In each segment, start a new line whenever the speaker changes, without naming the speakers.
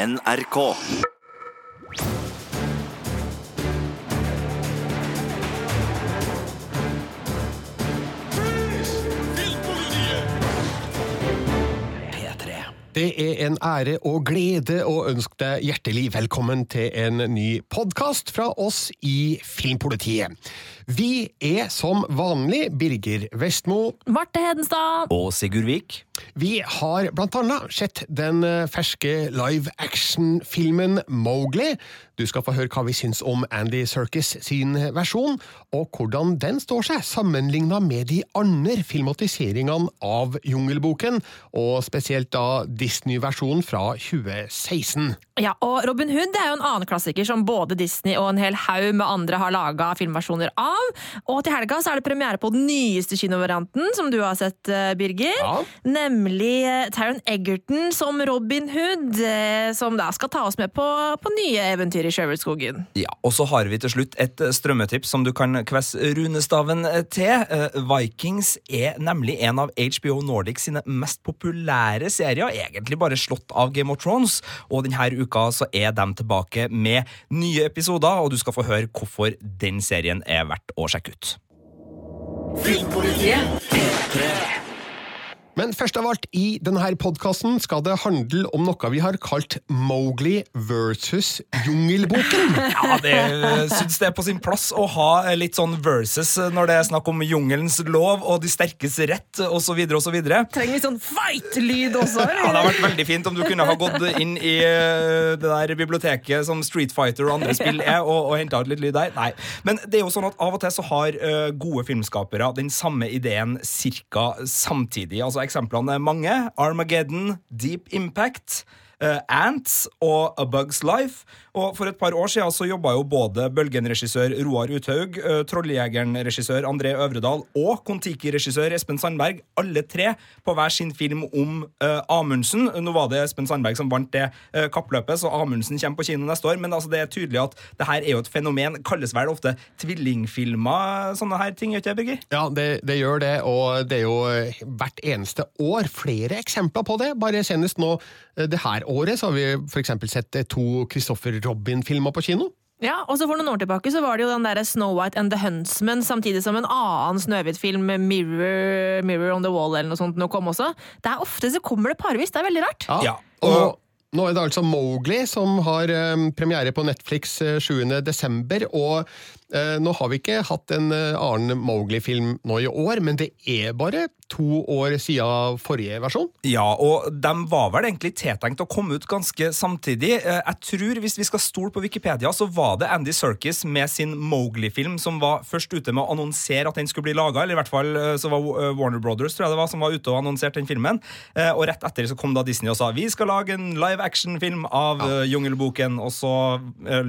NRK.
Det er en ære og glede å ønske deg hjertelig velkommen til en ny podkast fra oss i Filmpolitiet. Vi er som vanlig Birger Vestmo.
Marte Hedenstad.
Og Sigurd Vik.
Vi har blant annet sett den ferske live action-filmen Mowgli. Du skal få høre hva vi syns om Andy Serkis sin versjon, og hvordan den står seg sammenligna med de andre filmatiseringene av Jungelboken, og spesielt da Disney-versjonen fra 2016.
Ja, og Robin Hood er jo en annen klassiker som både Disney og en hel haug med andre har laga filmversjoner av. Og til helga så er det premiere på den nyeste kinovarianten, som du har sett, eh, Birger.
Ja.
Nemlig eh, Taron Egerton som Robin Hood, eh, som da skal ta oss med på, på nye eventyr i Sjøvollskogen.
Ja, og så har vi til slutt et eh, strømmetips som du kan kvesse runestaven eh, til. Eh, Vikings er nemlig en av HBO Nordic sine mest populære serier, egentlig bare slått av Game of Thrones. Og denne uka så er de tilbake med nye episoder, og du skal få høre hvorfor den serien er verdt å sjekke ut.
Men først av alt, i denne podkasten skal det handle om noe vi har kalt Mowgli versus Jungelboken.
Ja, det syns det er på sin plass å ha litt sånn versus når det er snakk om jungelens lov og de sterkes rett, osv., osv.
Trenger vi sånn fight-lyd også?
Ja, Det hadde vært veldig fint om du kunne ha gått inn i eh, det der biblioteket som Street Fighter og andre spill er, og, og henta ut litt lyd der. Nei. Men det er jo sånn at av og til så har eh, gode filmskapere den samme ideen cirka samtidig. Altså Eksemplene er mange. Armageddon, Deep Impact. Eh, Ants og A Bug's Life. Og For et par år siden så jobba jo både Bølgen-regissør Roar Uthaug, eh, Trolljegeren-regissør André Øvredal og Kon-Tiki-regissør Espen Sandberg, alle tre på hver sin film om uh, Amundsen. Nå var det Espen Sandberg som vant det uh, kappløpet, så Amundsen kommer på kino neste år. Men altså, det er tydelig at det her er jo et fenomen. Kalles vel ofte tvillingfilmer, sånne her ting, gjør ikke det, Birger?
Ja, det, det gjør det, og det er jo hvert eneste år flere eksempler på det. Bare senest nå det her året så har vi for eksempel sett eh, to Christopher Robin-filmer på kino.
Ja, og så For noen år tilbake så var det jo den der Snow White and the Huntsman, samtidig som en annen Snøhvit-film, Mirror, Mirror on the Wall eller noe sånt, nå kom også. Det er Ofte så kommer det parvis, det er veldig rart.
Ja,
Og nå er det altså Mowgli som har um, premiere på Netflix eh, 7. desember, og uh, nå har vi ikke hatt en uh, annen Mowgli-film nå i år, men det er bare to år siden forrige versjon.
Ja, og de var vel egentlig tiltenkt å komme ut ganske samtidig. Eh, Jeg tror, hvis vi skal stole på Wikipedia, så var det Andy Serkis med sin Mowgli-film som var først ute med å annonsere at den skulle bli laga, eller i hvert fall eh, så var eh, Warner Brothers tror jeg det var, som var ute og annonserte den filmen. Eh, Og rett etter så kom da Disney og sa vi skal lage en live action-film av ja. Jungelboken, og så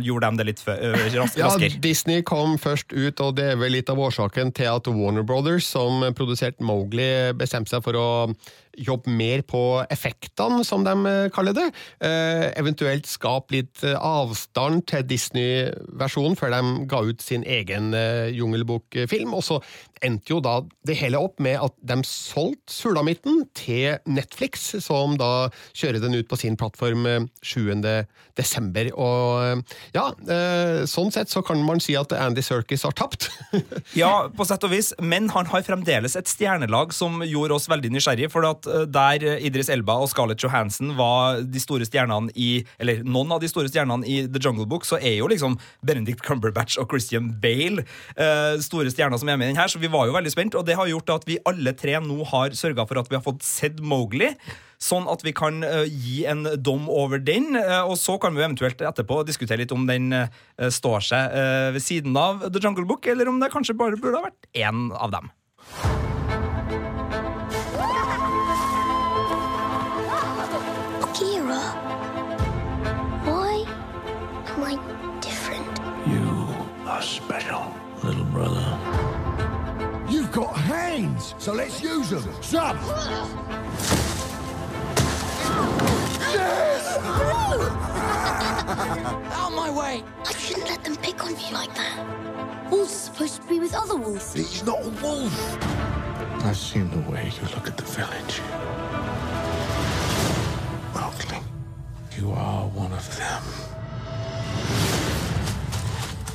gjorde de det litt eh,
Ja. Disney kom først ut, og det er vel litt av årsaken til at Warner Brothers, som produserte Mowgli, bestemte seg for å jobbe mer på effektene, som de eh, kaller det. Eh, eventuelt skape litt eh, avstand til Disney-versjonen før de ga ut sin egen jungelbokfilm. Og så endte jo da det hele opp med at de solgte Sulamitten til Netflix, som da kjører den ut på sin plattform eh, 7. desember. Og eh, ja, eh, sånn sett så kan man si at Andy Serkis har tapt.
Ja, på sett og vis, men han har fremdeles et stjernelag som gjorde oss veldig nysgjerrige. For at eh, der Idris Elba og Scarlett Johansson var de store stjernene i Eller noen av de store stjernene i The Jungle Book, så er jo liksom Benedict Cumberbatch og Christian Bale store stjerner som er med i den her, så vi var jo veldig spent, og det har gjort at vi alle tre nå har sørga for at vi har fått sett Mowgli. Sånn at vi kan eh, gi en dom over den, eh, og så kan vi eventuelt etterpå diskutere litt om den eh, står seg ved siden av The Jungle Book, eller om det kanskje bare burde ha vært én av dem.
Special, little brother.
You've got hands, so let's use them. Some.
Out my way! I shouldn't let them pick on you like that. Wolf's supposed to be with other wolves.
He's not a wolf.
I've seen the way you look at the village. Mowgli, You are one of them.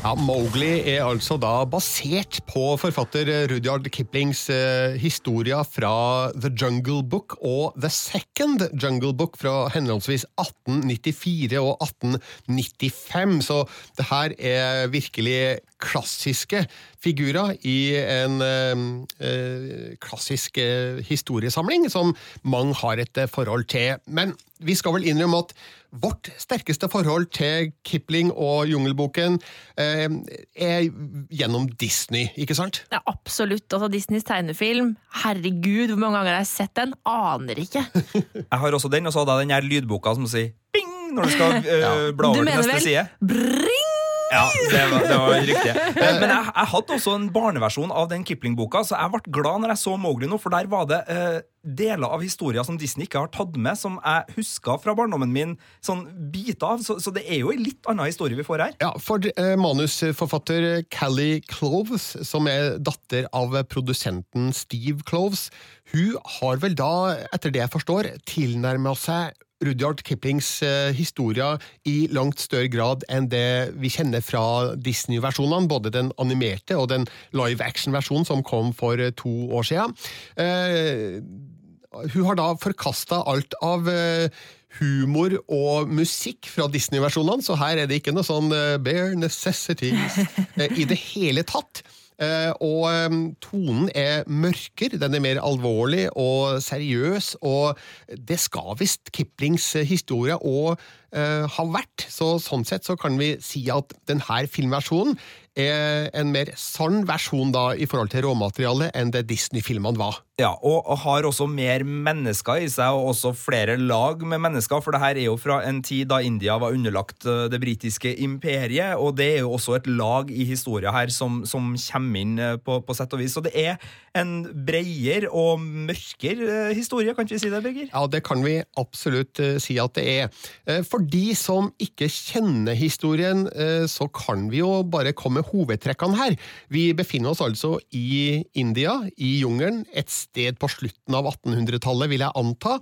Ja, Mowgli er altså da basert på forfatter Rudyard Kiplings eh, historier fra The Jungle Book og The Second Jungle Book fra henholdsvis 1894 og 1895. Så det her er virkelig klassiske figurer i en eh, eh, klassisk eh, historiesamling som mange har et eh, forhold til. Men vi skal vel innrømme at vårt sterkeste forhold til Kipling og Jungelboken eh, er gjennom Disney, ikke sant?
Ja, absolutt. Altså, Disneys tegnefilm, herregud, hvor mange ganger har jeg sett den? Aner ikke.
Jeg har også den, og så hadde jeg den her lydboka som sier bing når du skal øh, bla
Du
over til
mener
neste
vel
side.
bring?
Ja, det var, det var riktig. Eh, Men jeg, jeg hadde også en barneversjon av den Kipling-boka, så jeg ble glad når jeg så Mowgli nå, for der var det eh, deler av historier som Disney ikke har tatt med, som jeg huska fra barndommen min, sånn biter av. Så, så det er jo en litt annen historie vi får her.
Ja, for eh, manusforfatter Callie Cloves, som er datter av produsenten Steve Cloves, hun har vel da, etter det jeg forstår, tilnærma seg Rudyard Kiplings eh, historier i langt større grad enn det vi kjenner fra Disney-versjonene, både den animerte og den live action-versjonen som kom for eh, to år siden. Eh, hun har da forkasta alt av humor og musikk fra Disney-versjonene, så her er det ikke noe sånn bare necessities i det hele tatt. Eh, og eh, tonen er mørkere, den er mer alvorlig og seriøs, og det skal visst Kiplings eh, historie òg ha vært. Så sånn sett så kan vi si at denne filmversjonen er en mer sann versjon da i forhold til råmaterialet enn det Disney-filmene var.
Ja, og har også mer mennesker i seg, og også flere lag med mennesker. For det her er jo fra en tid da India var underlagt eh, det britiske imperiet, og det er jo også et lag i historia her som, som kommer inn eh, på, på sett og vis. Så det er en bredere og mørkere eh, historie, kan ikke vi si det, Birger?
Ja, det kan vi absolutt si at det er. For de som ikke kjenner historien, så kan vi jo bare komme hovedtrekkene her. Vi befinner oss altså i India, i jungelen, et sted på slutten av 1800-tallet, vil jeg anta,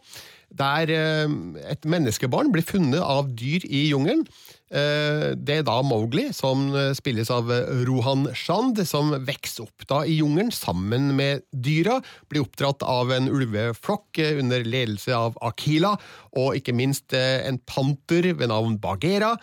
der eh, et menneskebarn blir funnet av dyr i jungelen. Eh, Det er da Mowgli, som eh, spilles av Rohan Shand, som vokser opp da i jungelen sammen med dyra, blir oppdratt av en ulveflokk under ledelse av Akila, og ikke minst en panter ved navn Bagheera,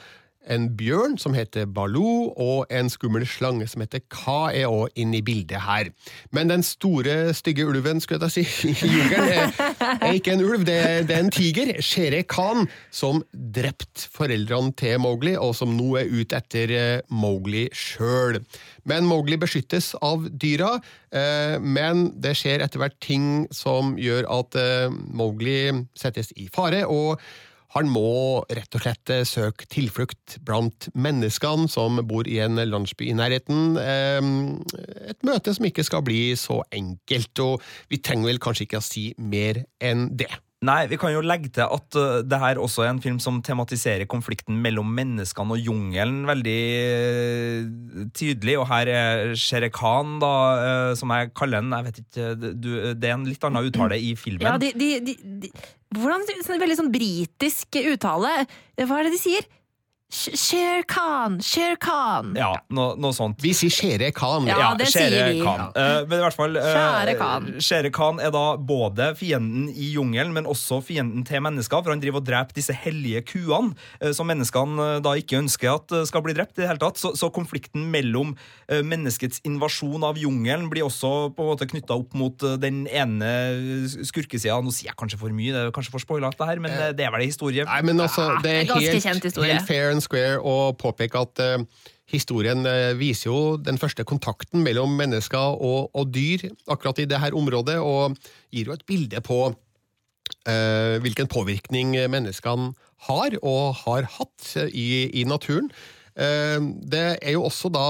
en bjørn som heter Baloo, og en skummel slange som heter Ka, er òg inne i bildet her. Men den store, stygge ulven skulle jeg si, i jungelen er, er ikke en ulv, det er, det er en tiger, Shere Khan, som drepte foreldrene til Mowgli, og som nå er ute etter eh, Mowgli sjøl. Men Mowgli beskyttes av dyra, eh, men det skjer etter hvert ting som gjør at eh, Mowgli settes i fare. og han må rett og slett eh, søke tilflukt blant menneskene som bor i en landsby i nærheten. Eh, Et møte som ikke skal bli så enkelt, og vi trenger vel kanskje ikke å si mer enn det.
Nei, vi kan jo legge til at uh, det her også er en film som tematiserer konflikten mellom menneskene og jungelen veldig uh, tydelig, og her er Shere Khan, da, uh, som jeg kaller den, jeg vet ikke, du, det er en litt annen uttale i filmen.
Ja, de, de, de, hvordan sånn, Veldig sånn britisk uttale. Hva er det de sier? Sh- Shere Khan, Shere Khan.
Ja, noe, noe sånt.
Vi sier Shere Khan.
Ja, det
Shere
sier vi.
Khan. Uh, men i hvert fall uh,
Shere Khan.
Shere Khan er da både fienden i jungelen, men også fienden til mennesker, for han driver og dreper disse hellige kuene, uh, som menneskene da ikke ønsker at skal bli drept. i det hele tatt. Så, så konflikten mellom menneskets invasjon av jungelen blir også på en måte knytta opp mot den ene skurkesida. Nå sier jeg kanskje for mye, det er kanskje for spoilete her, men det er vel en historie.
Nei, men altså, det er
ganske
helt,
kjent historie.
helt fair square og påpeke at eh, historien eh, viser jo den første kontakten mellom mennesker og, og dyr akkurat i dette området, og gir jo et bilde på eh, hvilken påvirkning menneskene har og har hatt i, i naturen. Eh, Det er jo også da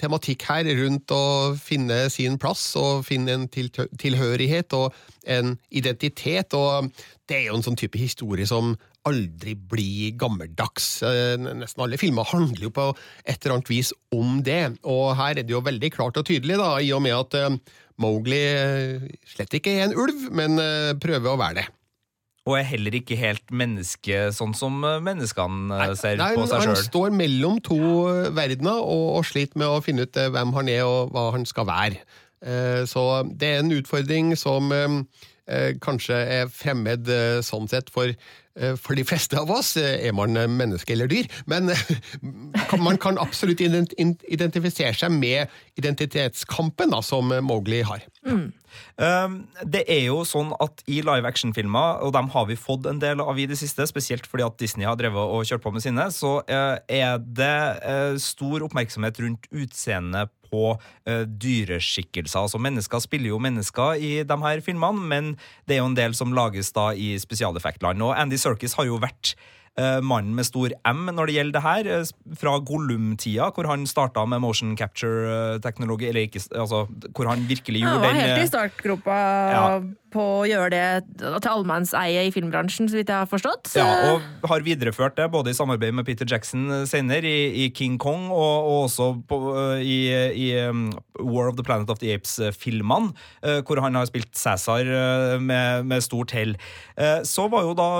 tematikk her rundt å finne sin plass og finne en tilhørighet og en identitet, og det er jo en sånn type historie som aldri bli gammeldags. Eh, Nesten alle filmer handler jo på et eller annet vis om det, og her er det jo veldig klart og tydelig, da, i og med at eh, Mowgli eh, slett ikke er en ulv, men prøver å være det.
Og er heller ikke helt menneske, sånn som menneskene ser
Nei,
på seg
han står mellom to verdener og, og sliter med å finne ut hvem han er og hva han skal være. Så det er en utfordring som kanskje er fremmed sånn sett for, for de fleste av oss. Eh, Er man eh, menneske eller dyr? Men eh, man kan absolutt identifisere seg med identitetskampen da, som eh, Mowgli har.
Um, det er jo sånn at i live action-filmer, og dem har vi fått en del av i det siste, spesielt fordi at Disney har drevet og kjørt på med sine, så eh, er det eh, stor oppmerksomhet rundt utseendet på eh, dyreskikkelser. Altså Mennesker spiller jo mennesker i de her filmene, men det er jo en del som lages da i spesialeffektland. Og Andy Serkis har jo vært mannen med stor M når det gjelder det her, eh, fra Gollum-tida, hvor han starta med motion capture-teknologi, eller ikke, altså hvor han virkelig gjorde
Han
var
helt
eh,
i startgropa
Ja.
på å gjøre det til allmannseie i filmbransjen, så vidt jeg har forstått.
Ja, og har videreført det både i samarbeid med Peter Jackson senere i, i King Kong, og, og også på, i, i um, War of the Planet of the Apes-filmene, hvor han har spilt Cæsar med, med stort hell. Eh, Så var jo da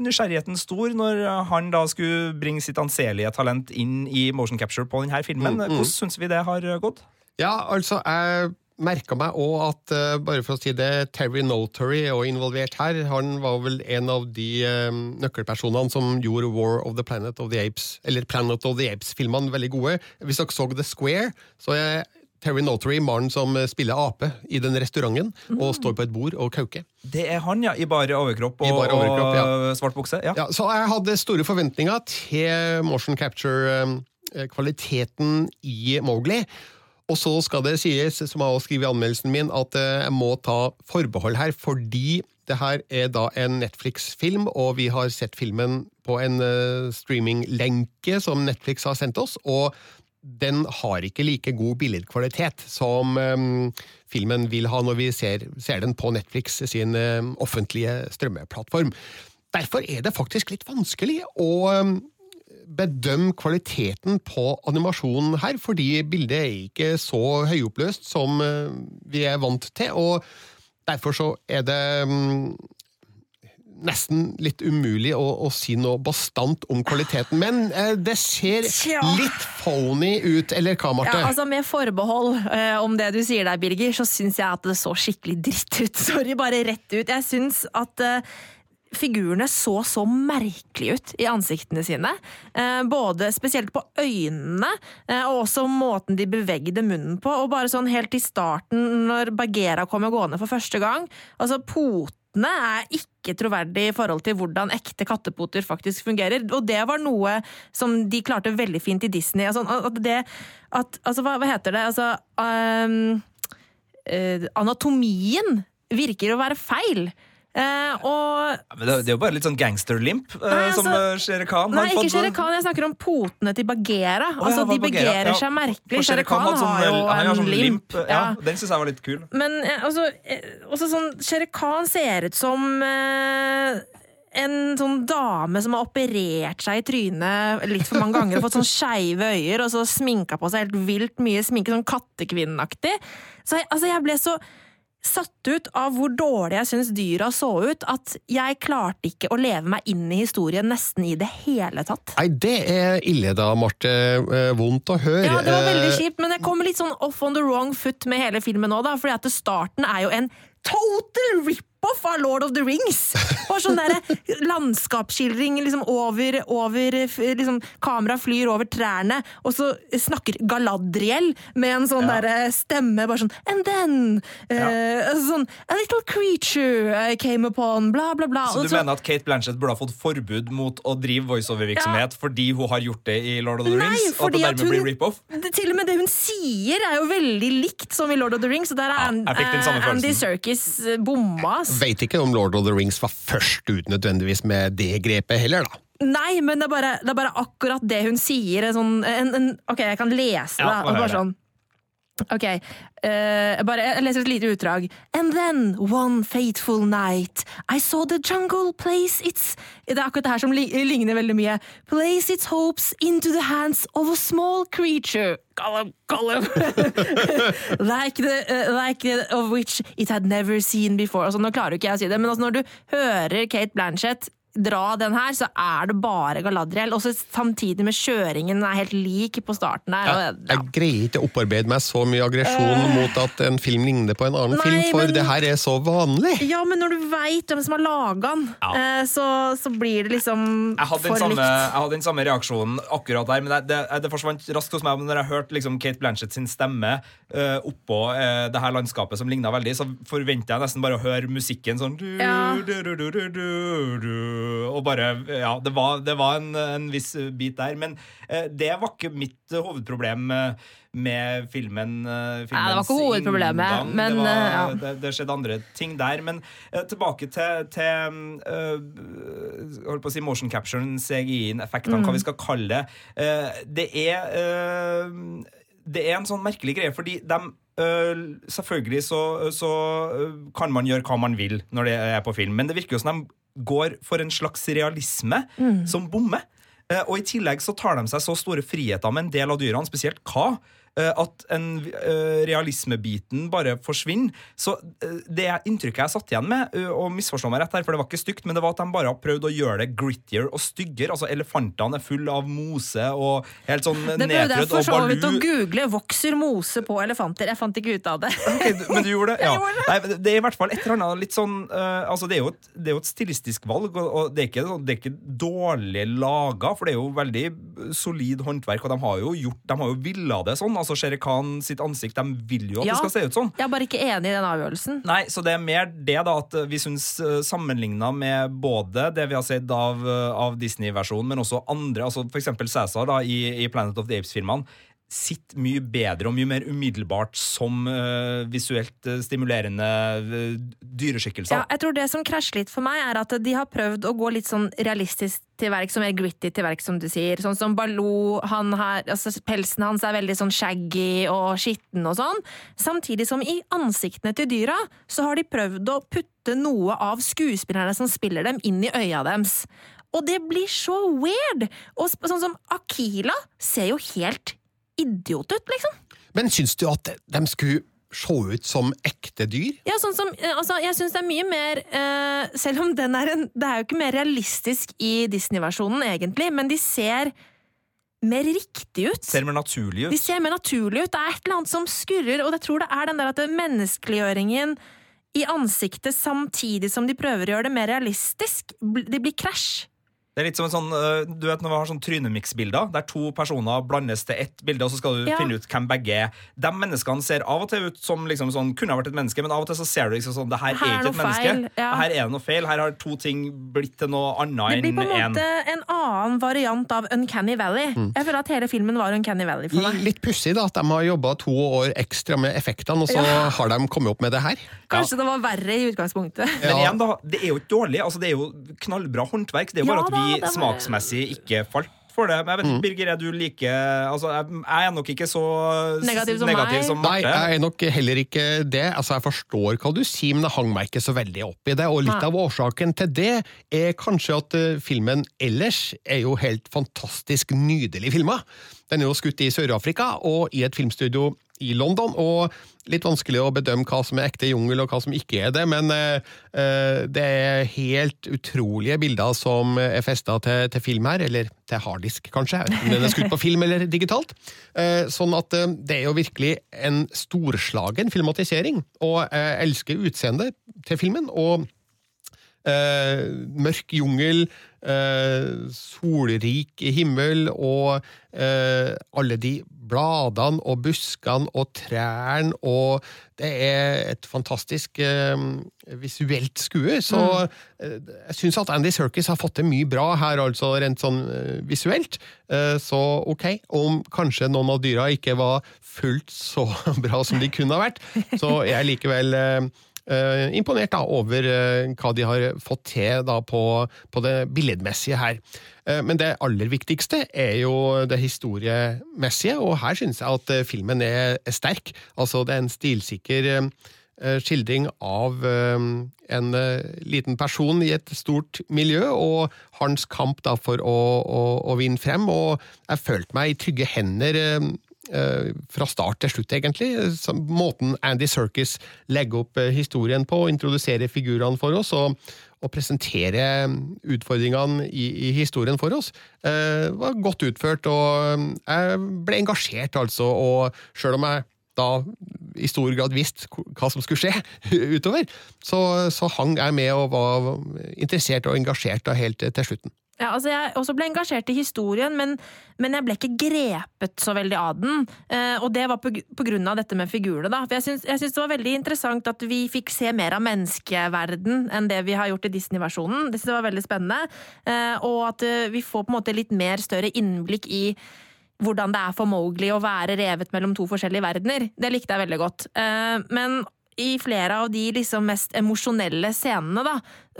nysgjerrigheten stor når han da skulle bringe sitt anselige talent inn i motion capture på denne filmen. Hvordan syns vi det har gått?
Ja, altså, jeg merka meg òg at, eh, bare for å si det, Terry Notary er involvert her. Han var vel en av de eh, nøkkelpersonene som gjorde War of the Planet of the Apes, eller Planet of the Apes-filmene veldig gode. Hvis dere så The Square, så er Terry Notary mannen som spiller ape i den restauranten og står på et bord og kauker.
Det er han, ja. I bare overkropp og,
I bare overkropp, ja.
og svart bukse. Ja.
Ja, så jeg hadde store forventninger til motion capture-kvaliteten i Mowgli. Og så skal det sies, som jeg også skriver i anmeldelsen min, at eh, jeg må ta forbehold her, fordi det her er da en Netflix-film, og vi har sett filmen på en eh, streaminglenke som Netflix har sendt oss, og den har ikke like god billedkvalitet som eh, filmen vil ha når vi ser, ser den på Netflix sin eh, offentlige strømmeplattform. Derfor er det faktisk litt vanskelig å eh, bedømme kvaliteten på animasjonen her, fordi bildet er ikke så høyoppløst som eh, vi er vant til, og derfor så er det nesten litt umulig å, å si noe bastant om kvaliteten, men eh, det ser
Tja.
litt phony ut, eller hva, Marte?
Ja, altså Med forbehold eh, om det du sier der, Birger, så syns jeg at det så skikkelig dritt ut. Sorry, bare rett ut. Jeg syns at eh, figurene så så merkelig ut i ansiktene sine. Eh, både spesielt på øynene, eh, og også måten de bevegde munnen på. Og bare sånn helt i starten, når Bagheera kommer gående for første gang. altså Potene er ikke troverdig i forhold til hvordan ekte kattepoter faktisk fungerer. Og det var noe som de klarte veldig fint i Disney. Altså, at det, at, altså hva, hva heter det? Altså um, uh, Anatomien virker å være feil. Eh, og
Ja, Men det, det er jo bare litt sånn gangsterlimp, eh,
altså,
som
Shere
Khan Shere Khan
Nei, ikke. Shere Khan, jeg snakker om potene til Bagheera.
Oh,
altså, de begerer
Ja,
seg merkelig. Shere Khan
sånn-
har jo
han har
en
sånn
limp.
Ja, Den syns jeg var litt kul.
Men eh, altså, eh, også sånn, Shere Khan ser ut som eh, en sånn dame som har operert seg i trynet litt for mange ganger og fått sånn skeive øyer og så sminka på seg helt vilt mye sminke, sånn kattekvinneaktig. Så jeg, altså, jeg ble så satt ut av hvor dårlig jeg syns dyra så ut, at jeg klarte ikke å leve meg inn i historien nesten i det hele tatt.
Nei, det er ille da, Marte. Eh, Vondt å høre.
Ja, det var veldig
Eh,
kjipt, men jeg kommer litt sånn off on the wrong foot med hele filmen nå, da, fordi at starten er jo en total rip-off av Lord of the Rings! Bare sånn derre landskapsskildring liksom over, over liksom, Kamera flyr over trærne, og så snakker Galadriel med en sånn
Ja.
derre stemme, bare sånn And then eh, sånn A little creature I came upon, bla, bla, bla.
Så
du
du mener at Kate Blanchett burde ha fått forbud mot å drive voiceover-virksomhet fordi hun har gjort det i Lord of the
Nei,
Rings? Og at det dermed
hun-
blir rip-off?
til og med det hun sier, er jo veldig likt som i Lord of the Rings. Og der er
Ja,
eh, Andy. Serkis eh, bomma.
Vet ikke om Lord of the Rings var først ut nødvendigvis med det grepet heller, da.
Nei, men det er, bare, det er bare akkurat det hun sier. En sånn, en, en, ok, jeg kan lese det.
Ja,
bare sånn Ok, uh, bare jeg leser et lite utdrag. And then, one fateful night, I saw the jungle place its Det er akkurat det her som ligner veldig mye. Place its hopes into the hands of a small creature. Gollum, Gollum. like, the, uh, like the, of which it had never seen before. Altså, nå klarer jo ikke jeg å si det, men altså, når du hører Kate Blanchett dra den her, så er det bare Galadriel. Også samtidig med kjøringen er helt lik på starten.
Jeg,
ja.
jeg greier ikke å opparbeide meg så mye aggresjon mot at en film ligner på en annen
Nei,
film, for
men-
det her er så vanlig.
Ja, men når du veit hvem som har laga den, ja. så, så blir det liksom for
samme,
likt.
jeg hadde den samme reaksjonen akkurat der, men det, det, det forsvant raskt hos meg. Men når jeg hørte liksom Kate Blanchett sin stemme uh, oppå uh, det her landskapet som ligna veldig, så forventer jeg nesten bare å høre musikken sånn du,
Ja.
du, du, du, du, du, du, Og bare Ja, det var, det var en, en viss bit der. Men eh, det var ikke mitt eh, hovedproblem eh, med filmen.
Nei, det var ikke hovedproblemet, men,
det, var,
ja.
det, det skjedde andre ting der. Men tilbake til, til uh, holdt på å si motion capturen, CGI-en, effektene,
Mm.
hva vi skal kalle det. Uh, det er uh, Det er en sånn merkelig greie, fordi de øh, selvfølgelig så, så kan man gjøre hva man vil når det er på film, men det virker jo som de går for en slags realisme
Mm.
som bommer. Eh, og i tillegg så tar de seg så store friheter med en del av dyrene, spesielt hva, at en eh, realismebiten bare forsvinner. Så eh, det inntrykket jeg satt igjen med, eh, og misforstå meg rett her, for det var ikke stygt, men det var at de bare har prøvd å gjøre det grittier og styggere. Altså Elefantene er fulle av mose og helt sånn nedprøvd og balu.
Det prøvde jeg for så vidt å google. Vokser mose på elefanter? Jeg fant ikke ut av det.
Okay, men du gjorde det? Ja. Nei, det er i hvert fall et eller annet litt sånn uh, altså det, er jo et, det er jo et stilistisk valg, og, og det, er ikke, sånn- det er ikke dårlig laga, for det er jo veldig solid håndverk, og de har jo gjort De har jo villa det sånn. Altså Shere Khan sitt ansikt, de vil jo at
Ja.
det skal se ut sånn.
Jeg er bare ikke enig i den avgjørelsen.
Nei, så det er mer det da at vi syns sammenligna med både det vi har sett av, eh, av Disney-versjonen, men også andre, altså eksempel Cæsar da, i, i Planet of the Apes-filmene, sitter mye bedre og mye mer umiddelbart som uh, visuelt eh, stimulerende eh, dyreskikkelser.
Ja, jeg tror Det som krasjer litt for meg, er at de har prøvd å gå litt sånn realistisk til verks, mer gritty til verks, som du sier. Sånn som Baloo, han har, altså pelsen hans er veldig sånn shaggy og skitten og sånn. Samtidig som i ansiktene til dyra, så har de prøvd å putte noe av skuespillerne som spiller dem, inn i øya deres. Og det blir så weird! Og sånn som Akila ser jo helt idiot ut, liksom.
Men syns du at de skulle se ut som ekte dyr?
Ja, sånn som, eh, altså, jeg synes det er mye mer eh, Selv om den er en Det er jo ikke mer realistisk i Disney-versjonen, egentlig, men de ser mer riktig ut.
Ser mer naturlig
De ser mer naturlig ut. Det er et eller annet som skurrer, og jeg tror det er den der at det- menneskeliggjøringen i ansiktet samtidig som de prøver å gjøre det mer realistisk. Det blir krasj.
Det er litt som en sånn, øh, du vet når vi har sånn trynemix-bilder, der to personer blandes til ett bilde, og så skal du
Ja.
finne ut hvem begge er. De menneskene ser av og til ut som liksom sånn, kunne ha vært et menneske, men av og til så ser du liksom sånn, det her,
Her
er ikke et menneske.
ja.
Her er det noe feil. Her har to ting blitt til noe annet Det
blir på en måte en annen variant av Uncanny Valley. Jeg føler at hele filmen var Uncanny Valley for meg.
Litt pussig da, at de har jobba to år ekstra med effektene, og så
Ja.
har de kommet opp med det her.
Kanskje det var verre i utgangspunktet.
Men igjen da, det er jo ikke dårlig. Altså, det er jo knallbra håndverk. Det er jo
Ja
bare at
da,
vi
var-
smaksmessig ikke falt for det. Men jeg vet
Mm.
ikke, Birger, er du like altså, jeg, jeg er nok ikke så
Negativ som
negativ
meg.
som
Nei, jeg er nok heller ikke det. Altså, Jeg forstår hva du sier, men jeg hang meg ikke så veldig opp i det. Og litt
Nei.
av årsaken til det er kanskje at eh, filmen ellers er jo helt fantastisk nydelig filma. Den er jo skutt i Sør-Afrika og i et filmstudio i London, og litt vanskelig å bedømme hva som er ekte jungel og hva som ikke er det, men eh, eh, det er helt utrolige bilder som er festa til, til film her, eller til harddisk kanskje, om den er skutt på film eller digitalt. Eh, sånn at eh, det er jo virkelig en storslagen filmatisering, og jeg elsker utseendet til filmen, og eh, mørk jungel, eh, solrik himmel og eh, alle de bladene og buskene og trærne og det er et fantastisk eh, visuelt skue, så eh, jeg syns at Andy Serkis har fått til mye bra her, altså rent sånn eh, visuelt. Eh, så ok, om kanskje noen av dyra ikke var fullt så bra som de kunne ha vært, så jeg likevel eh, imponert da over uh, hva de har fått til da på, på det billedmessige her. Uh, men det aller viktigste er jo det historiemessige, og her synes jeg at filmen er, er sterk. Altså, det er en stilsikker skildring av en liten person i et stort miljø, og hans kamp da for å, å, å vinne frem. Og jeg følte meg i trygge hender fra start til slutt, egentlig. Måten Andy Serkis legger opp eh, historien på, introduserer figurene for oss, og, og presenterer utfordringene i, i historien for oss, eh, var godt utført. Og jeg ble engasjert, altså. Og sjøl om jeg da i stor grad visste hva som skulle skje utover, så, så hang jeg med og var interessert og engasjert da helt til slutten.
Ja, altså jeg også ble engasjert i historien, men, men jeg ble ikke grepet så veldig av den. Eh, og det var på, på grunn av dette med figurene. Da. For jeg syns, jeg syns det var veldig interessant at vi fikk se mer av menneskeverden enn det vi har gjort i Disney-versjonen. Det var veldig spennende. Eh, og at eh, vi får på en måte litt mer større innblikk i hvordan det er for Mowgli å være revet mellom to forskjellige verdener. Det likte jeg veldig godt. Eh, men i flere av de liksom mest emosjonelle scenene, da,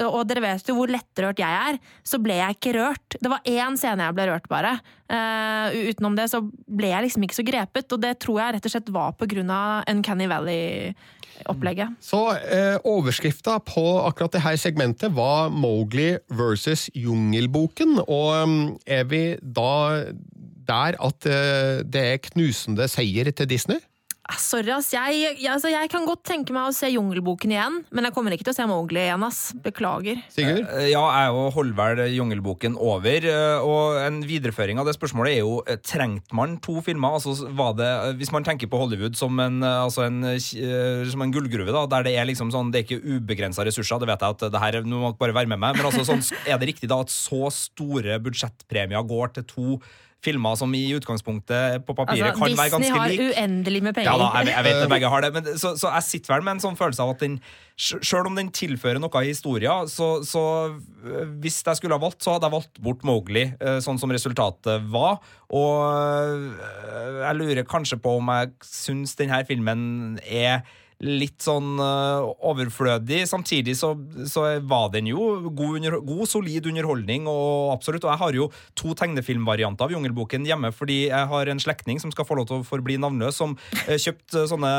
og dere vet jo hvor lettrørt jeg er, så ble jeg ikke rørt. Det var én scene jeg ble rørt, bare. Uh, utenom det så ble jeg liksom ikke så grepet, og det tror jeg rett og slett var på grunn av Uncanny Valley-opplegget.
Så uh, overskrifta på akkurat det her segmentet var Mowgli versus Jungelboken, og um, er vi da der at uh, det er knusende seier til Disney?
Ah, Sorry, ass. Jeg, jeg, altså, jeg kan godt tenke meg å se Jungelboken igjen, men jeg kommer ikke til å se Mowgli igjen, ass. Beklager.
Sigurd?
Eh, Ja, jeg òg holder vel Jungelboken over. eh, Og en videreføring av det spørsmålet er jo eh, trengte man to filmer? Altså, var det, eh, hvis man tenker på Hollywood som en, eh, altså en, eh, som en gullgruve, da, der det er liksom sånn, det er ikke ubegrensa ressurser, det vet jeg at det her, nå må dere bare være med meg, men altså, sånn, er det riktig da at så store budsjettpremier går til to filmer som i utgangspunktet på papiret
Altså,
kan være
Disney
ganske
har uendelig med penger.
Ja da, jeg, jeg vet at begge har det. Men, så, så jeg sitter vel med en sånn følelse av at den Sjøl om den tilfører noe i historien, så, så øh, hvis jeg skulle ha valgt, så hadde jeg valgt bort Mowgli, øh, sånn som resultatet var. Og jeg lurer kanskje på om jeg syns denne filmen er litt sånn øh, overflødig. Samtidig så, så var den jo god, under, god, solid underholdning, og absolutt. Og jeg har jo to tegnefilmvarianter av Jungelboken hjemme, fordi jeg har en slektning som skal få lov til å forbli navnløs, som eh, kjøpte sånne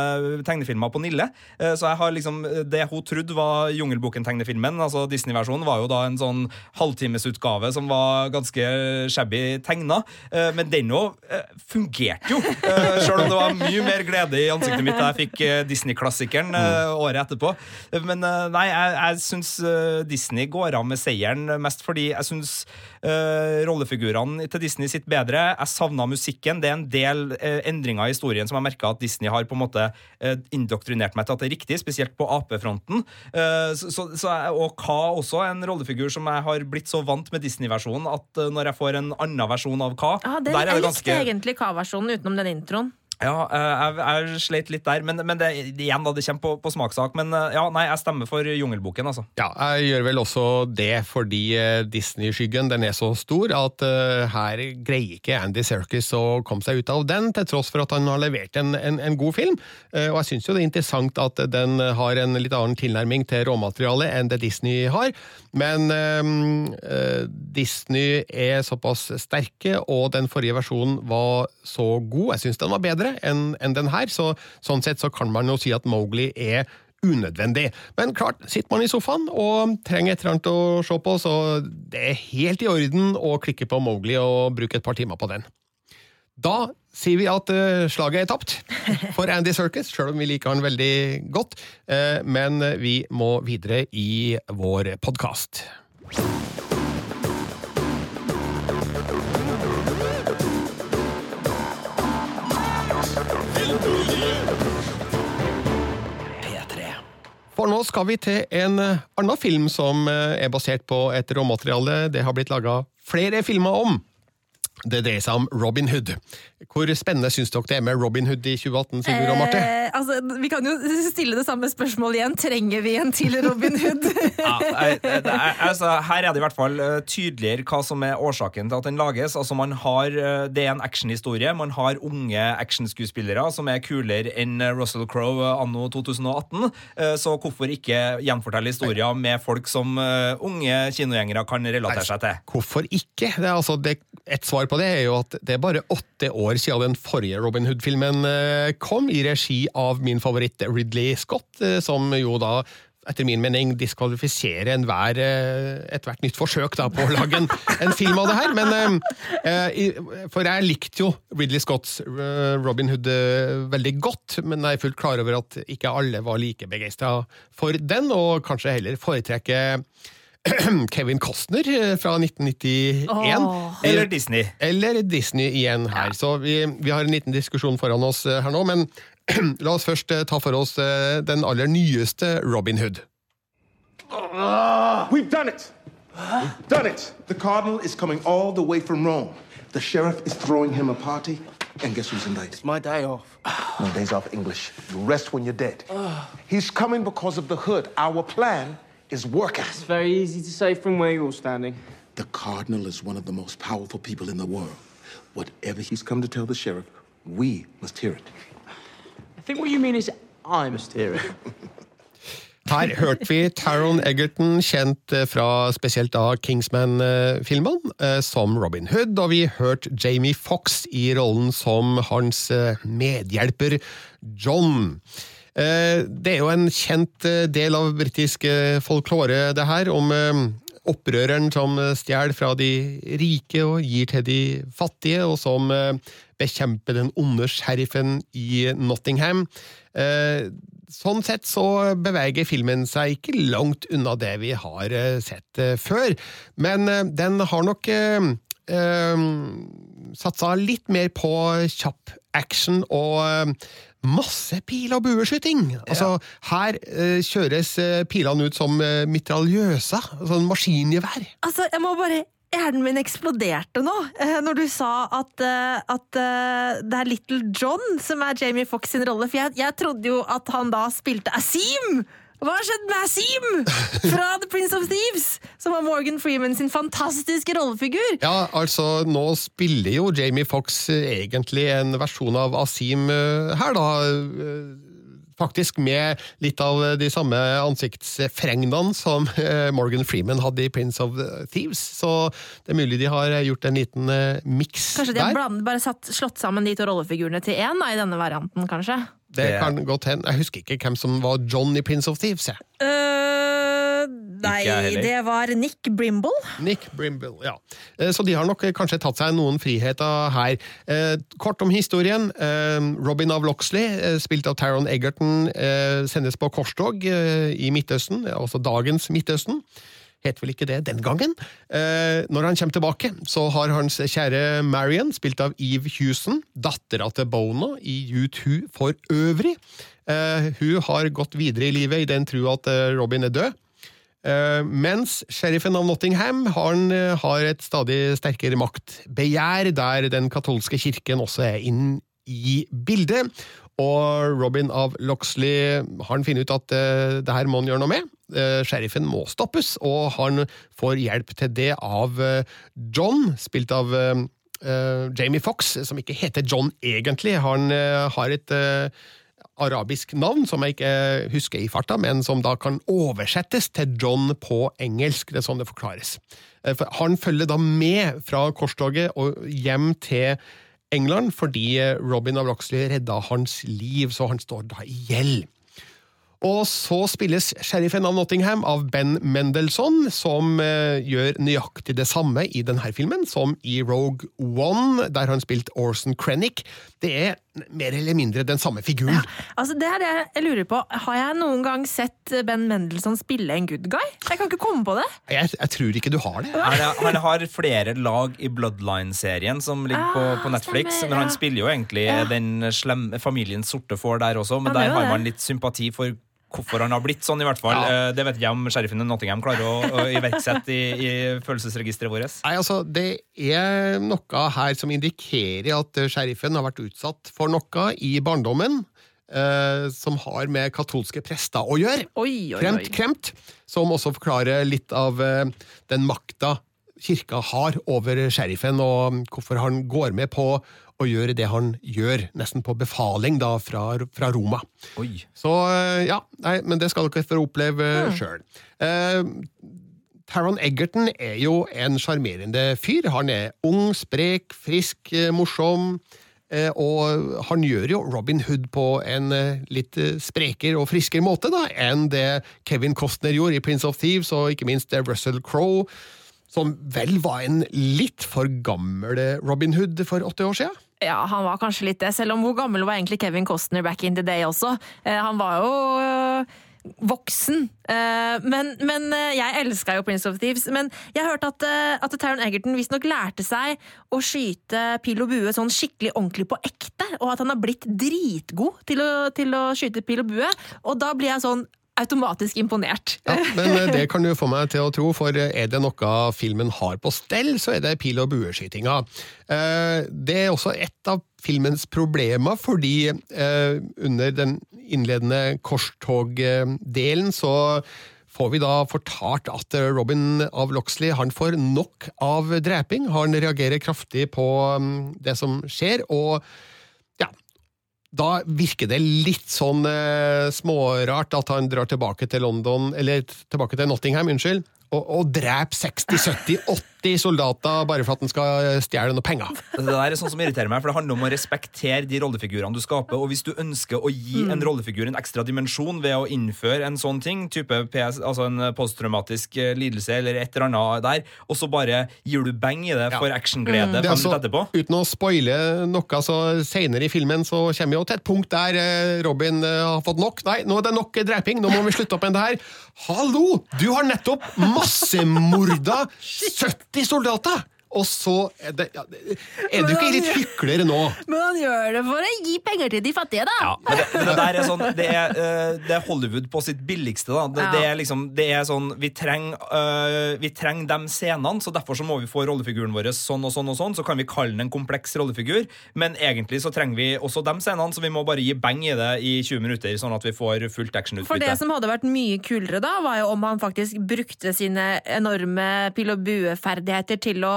tegnefilmer på Nille. Eh, så jeg har liksom Det hun trodde var Jungelboken-tegnefilmen, altså Disney-versjonen, var jo da en sånn halvtimesutgave som var ganske shabby tegna. Eh, men den òg eh, fungerte jo, eh, sjøl om det var mye mer glede i ansiktet mitt da jeg fikk eh, Disney-klassikeren eh, året etterpå. Men eh, nei, jeg, jeg syns eh, Disney går av med seieren, mest fordi jeg syns uh, rollefigurene til Disney sitter bedre. Jeg savna musikken. Det er en del uh, endringer i historien som jeg merka at Disney har på en måte uh, indoktrinert meg til at det er riktig, spesielt på AP-fronten. så, så, så og Ka også, en rollefigur som jeg har blitt så vant med Disney-versjonen at når jeg får en annen versjon av Ka,
Ja, det,
der er
jeg
det
likte egentlig Ka-versjonen utenom den introen.
Ja, eh, jeg, jeg sleit litt der, men, men det, igjen da, det kommer på, på smakssak. Men eh, ja, nei, jeg stemmer for Jungelboken, altså.
Ja, jeg gjør vel også det fordi eh, Disney-skyggen den er så stor at uh, her greier ikke Andy Serkis å komme seg ut av den, til tross for at han har levert en, en, en god film. Uh, og jeg syns jo det er interessant at den har en litt annen tilnærming til råmaterialet enn det Disney har. Men uh, Disney er såpass sterke, og den forrige versjonen var så god. Jeg syns den var bedre enn en den her, så sånn sett så kan man jo si at Mowgli er unødvendig. Men klart, sitter man i sofaen og trenger et eller annet å se på, så det er helt i orden å klikke på Mowgli og bruke et par timer på den. Da sier vi at eh, slaget er tapt for Andy Serkis, selv om vi liker han veldig godt. Eh, men vi må videre i vår podkast. For nå skal vi til en eh, annen film som eh, er basert på et råmateriale det har blitt laga flere filmer om. Det dreier seg om Robin Hood. Hvor spennende syns dere det er med Robin Hood i 2018, Sigurd og Marte?
Eh, altså, vi kan jo stille det samme spørsmålet igjen. Trenger vi en til Robin Hood?
Ja, er- altså, her er det i hvert fall eh, tydeligere hva som er årsaken til at den lages. Altså, man har, eh, det er en actionhistorie. Man har unge actionskuespillere som er kulere enn eh, Russell Crowe anno 2018. Eh, Så hvorfor ikke gjenfortelle historier med folk som unge kinogjengere kan relatere seg til?
Hvorfor ikke? Det er altså, det, et svar på det er jo at det er bare åtte år siden den forrige Robin Hood-filmen eh, kom, i regi av min favoritt Ridley Scott, eh, som jo da etter min mening diskvalifiserer enhver, eh, ethvert nytt forsøk da, på å lage en, en film av det her. Men, for jeg likte jo Ridley Scotts Robin Hood veldig godt, men jeg er fullt klar over at ikke alle var like begeistra for den, og kanskje heller foretrekker Kevin Costner eh, fra 1991.
Oh.
Eller Disney.
Eller Disney igjen her. Så vi, vi har en liten diskusjon foran oss eh, her nå, men la oss først eh, ta for oss den aller nyeste Robin Hood.
We've done it. We've done it. The cardinal is coming all the way from Rome. The sheriff is throwing him a party. And guess who's indicted?
My day off.
No days off English. You rest when you're dead. He's coming because of the hood. Our plan is working.
It's very easy to say from where you're standing.
The cardinal is one of the most powerful people in the world. Whatever he's come to tell the sheriff, we must hear it.
I think what you mean is I must hear it.
Her hørte vi Taron Egerton, kjent eh, fra spesielt da Kingsman-filmene, eh, som Robin Hood, og vi hørte Jamie Fox i rollen som hans eh, medhjelper John. Eh, Det er jo en kjent eh, del av britisk eh, folklore, det her, om opprøreren som stjeler fra de rike og gir til de fattige, og som bekjemper den onde sheriffen i Nottingham. Sånn sett så beveger filmen seg ikke langt unna det vi har sett før, men den har nok satsa litt mer på kjapp action og masse pil- og bueskyting. Altså, her eh, kjøres eh, pilene ut som eh, mitraljøser, sånn maskingevær.
Altså, jeg må bare Hjernen min eksploderte nå eh, når du sa at, eh, at eh, det er Little John som er Jamie Foxx sin rolle. For jeg, jeg trodde jo at han da spilte Asim! Hva har skjedd med Seam fra The Prince of Thieves? Som var Morgan Freeman sin fantastiske rollefigur.
Ja, altså, nå spiller jo Jamie Fox egentlig en versjon av Asim eh, her, da. eh, Faktisk med litt av de samme ansiktsfregnene som eh, Morgan Freeman hadde i Prince of Thieves, så det er mulig de har gjort en liten miks der.
Kanskje de har bare satt, slått sammen de to rollefigurene til én i denne varianten, kanskje?
Det kan godt hende. Jeg husker ikke hvem som var John i Prince of Thieves. jeg.
Uh, nei, det var Nick Brimble.
Nick Brimble, ja. Eh, Så de har nok kanskje tatt seg noen friheter her. Eh, Kort om historien. Eh, Robin av Loxley, eh, spilt av Taron Egerton, eh, sendes på korstog eh, i Midtøsten, altså dagens Midtøsten. Het vel ikke det den gangen. Eh, når han kommer tilbake, så har hans kjære Marion, spilt av Eve Hewson, dattera til Bono i U2 for øvrig. Eh, hun har gått videre i livet i den tro at eh, Robin er død. Mens sheriffen av Nottingham han har et stadig sterkere maktbegjær, der den katolske kirken også er inn i bildet. Og Robin av Loxley han finner ut at eh, det her må han gjøre noe med. Eh, sheriffen må stoppes, og han får hjelp til det av eh, John, spilt av Jamie Fox, som ikke heter John egentlig. Han har et arabisk navn som jeg ikke husker i farta, men som da kan oversettes til John på engelsk. Det er sånn det forklares. For han følger da med fra korstoget og hjem til England fordi eh, Robin av Roxley redda hans liv, så han står da i gjeld. Og så spilles sheriffen av Nottingham av Ben Mendelssohn, som eh, gjør nøyaktig det samme i denne filmen som i Rogue One, der han spilte Orson Krennic. Det er mer eller mindre den samme figuren.
Altså, det er det jeg lurer på. Har jeg noen gang sett Ben Mendelssohn spille en good guy? Jeg kan ikke komme på det.
Jeg, jeg tror ikke du har det.
Han, han har flere lag i Bloodline-serien som ligger på,
Ah,
på Netflix.
stemmer,
Men han spiller jo egentlig
Ja.
den slemme familien sorte får der også, men der har
det.
man litt sympati for hvorfor han har blitt sånn, i hvert fall. Ja. Det vet ikke jeg om sheriffen i Nottingham klarer å, å iverksette i, i følelsesregisteret vårt.
Nei, altså, Det er noe her som indikerer at eh, sheriffen har vært utsatt for noe i barndommen. eh, som har med katolske prester å gjøre.
Oi, oi,
Kremt,
oi.
kremt. Som også forklarer litt av eh, den makta kirka har over sheriffen, og hvorfor han går med på å gjøre det han gjør, nesten på befaling da fra, fra Roma.
Oi.
Så eh, ja, nei, men det skal dere få oppleve ja. sjøl. Taron Egerton er jo en sjarmerende fyr. Han er ung, sprek, frisk, eh, morsom. eh, Og han gjør jo Robin Hood på en eh, litt eh, sprekere og friskere måte da, enn det Kevin Costner gjorde i Prince of Thieves, og ikke minst Russell Crowe, som vel var en litt for gammel eh, Robin Hood for åtte år siden.
Ja, han var kanskje litt det, selv om hvor gammel var egentlig Kevin Costner back in the day også. Eh, han var jo øh, voksen. Eh, men, men eh, jeg elska jo Prince of Thieves. Men jeg hørte at, at Taron Egerton visstnok lærte seg å skyte pil og bue sånn skikkelig ordentlig på ekte, og at han har blitt dritgod til å, til å skyte pil og bue. Og da blir jeg sånn automatisk imponert.
Ja, men eh, det kan du få meg til å tro, for eh, er det noe filmen har på stell, så er det pil- og bueskytinga. Eh, Det er også et av filmens problemer, fordi under den innledende korstogdelen så får vi da fortalt at Robin av Loxley han får nok av dreping. Han reagerer kraftig på mm, det som skjer, og da virker det litt sånn eh, smårart at han drar tilbake til London, eller tilbake til Nottingham, unnskyld, og, og dreper 60-70-80 soldater bare for at han skal eh, stjele noe penger.
Det der er sånn som irriterer meg, for det handler om å respektere de rollefigurene du skaper. Og hvis du ønsker å gi
Mm.
en rollefigur en ekstra dimensjon ved å innføre en sånn ting, type PS, altså en posttraumatisk eh, lidelse eller et eller annet der, og så bare gir du beng i det for actionglede
Det er altså,
etterpå
uten å spoile noe, så senere i filmen så kommer vi jo til et punkt der eh, Robin eh, har fått nok. Nei, nå er det nok dreping, nå må vi slutte opp med det her. Hallo! Du har nettopp massemorda 70 soldater! Og så er det ja, Er du ikke litt hykler nå?
Men han gjør det for å gi penger til de fattige, da!
Ja, men det, men det der er sånn Det er, eh, det er Hollywood på sitt billigste. da Det,
Ja.
er liksom Det er sånn Vi trenger uh, Vi trenger de scenene, så derfor så må vi få rollefiguren vår sånn og sånn og sånn. Så kan vi kalle den en kompleks rollefigur, men egentlig så trenger vi også de scenene, så vi må bare gi bang i det i 20 minutter, sånn at vi får fullt
For det som hadde vært mye kulere da, var jo om han faktisk brukte sine enorme pil og bue-ferdigheter til å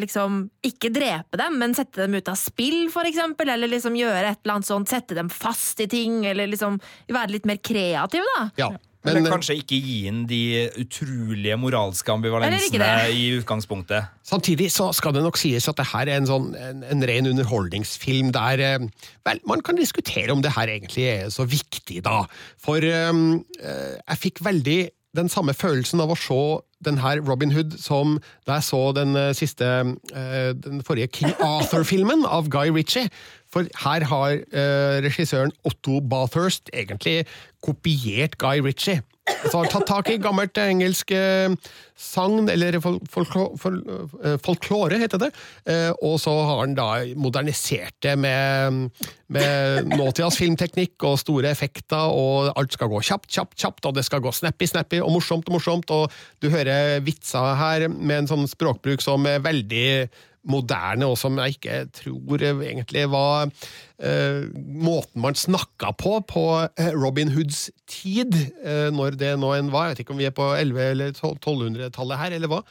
liksom ikke drepe dem, men sette dem ut av spill, for eksempel, eller liksom gjøre et eller annet sånt, sette dem fast i ting, eller liksom være litt mer kreativ, da.
Ja, men eller
kanskje ikke gi inn de utrolige moralske ambivalensene i utgangspunktet.
Samtidig så skal det nok sies at det her er en, sånn, en, en ren underholdningsfilm der eh, Vel, man kan diskutere om det her egentlig er så viktig, da. For eh, eh, jeg fikk veldig den samme følelsen av å se den her Robin Hood som da jeg så den eh, siste eh, Den forrige King Arthur-filmen av Guy Ritchie. For her har eh, regissøren Otto Bathurst egentlig kopiert Guy Ritchie. Så har tatt tak i gammelt engelsk eh, sagn, eller eh, folklore, heter det. Eh, og så har han da modernisert det med, med nåtidas filmteknikk og store effekter, og alt skal gå kjapt, kjapt, kjapt, og det skal gå snappy, snappy, og morsomt, og morsomt, og du hører vitser her med en sånn språkbruk som er veldig moderne, og som jeg ikke tror egentlig var eh, måten man snakka på på eh, Robin Hoods tid, eh, når det nå enn var. Jeg vet ikke om vi er på 1100- eller 1200-tallet her, eller hva.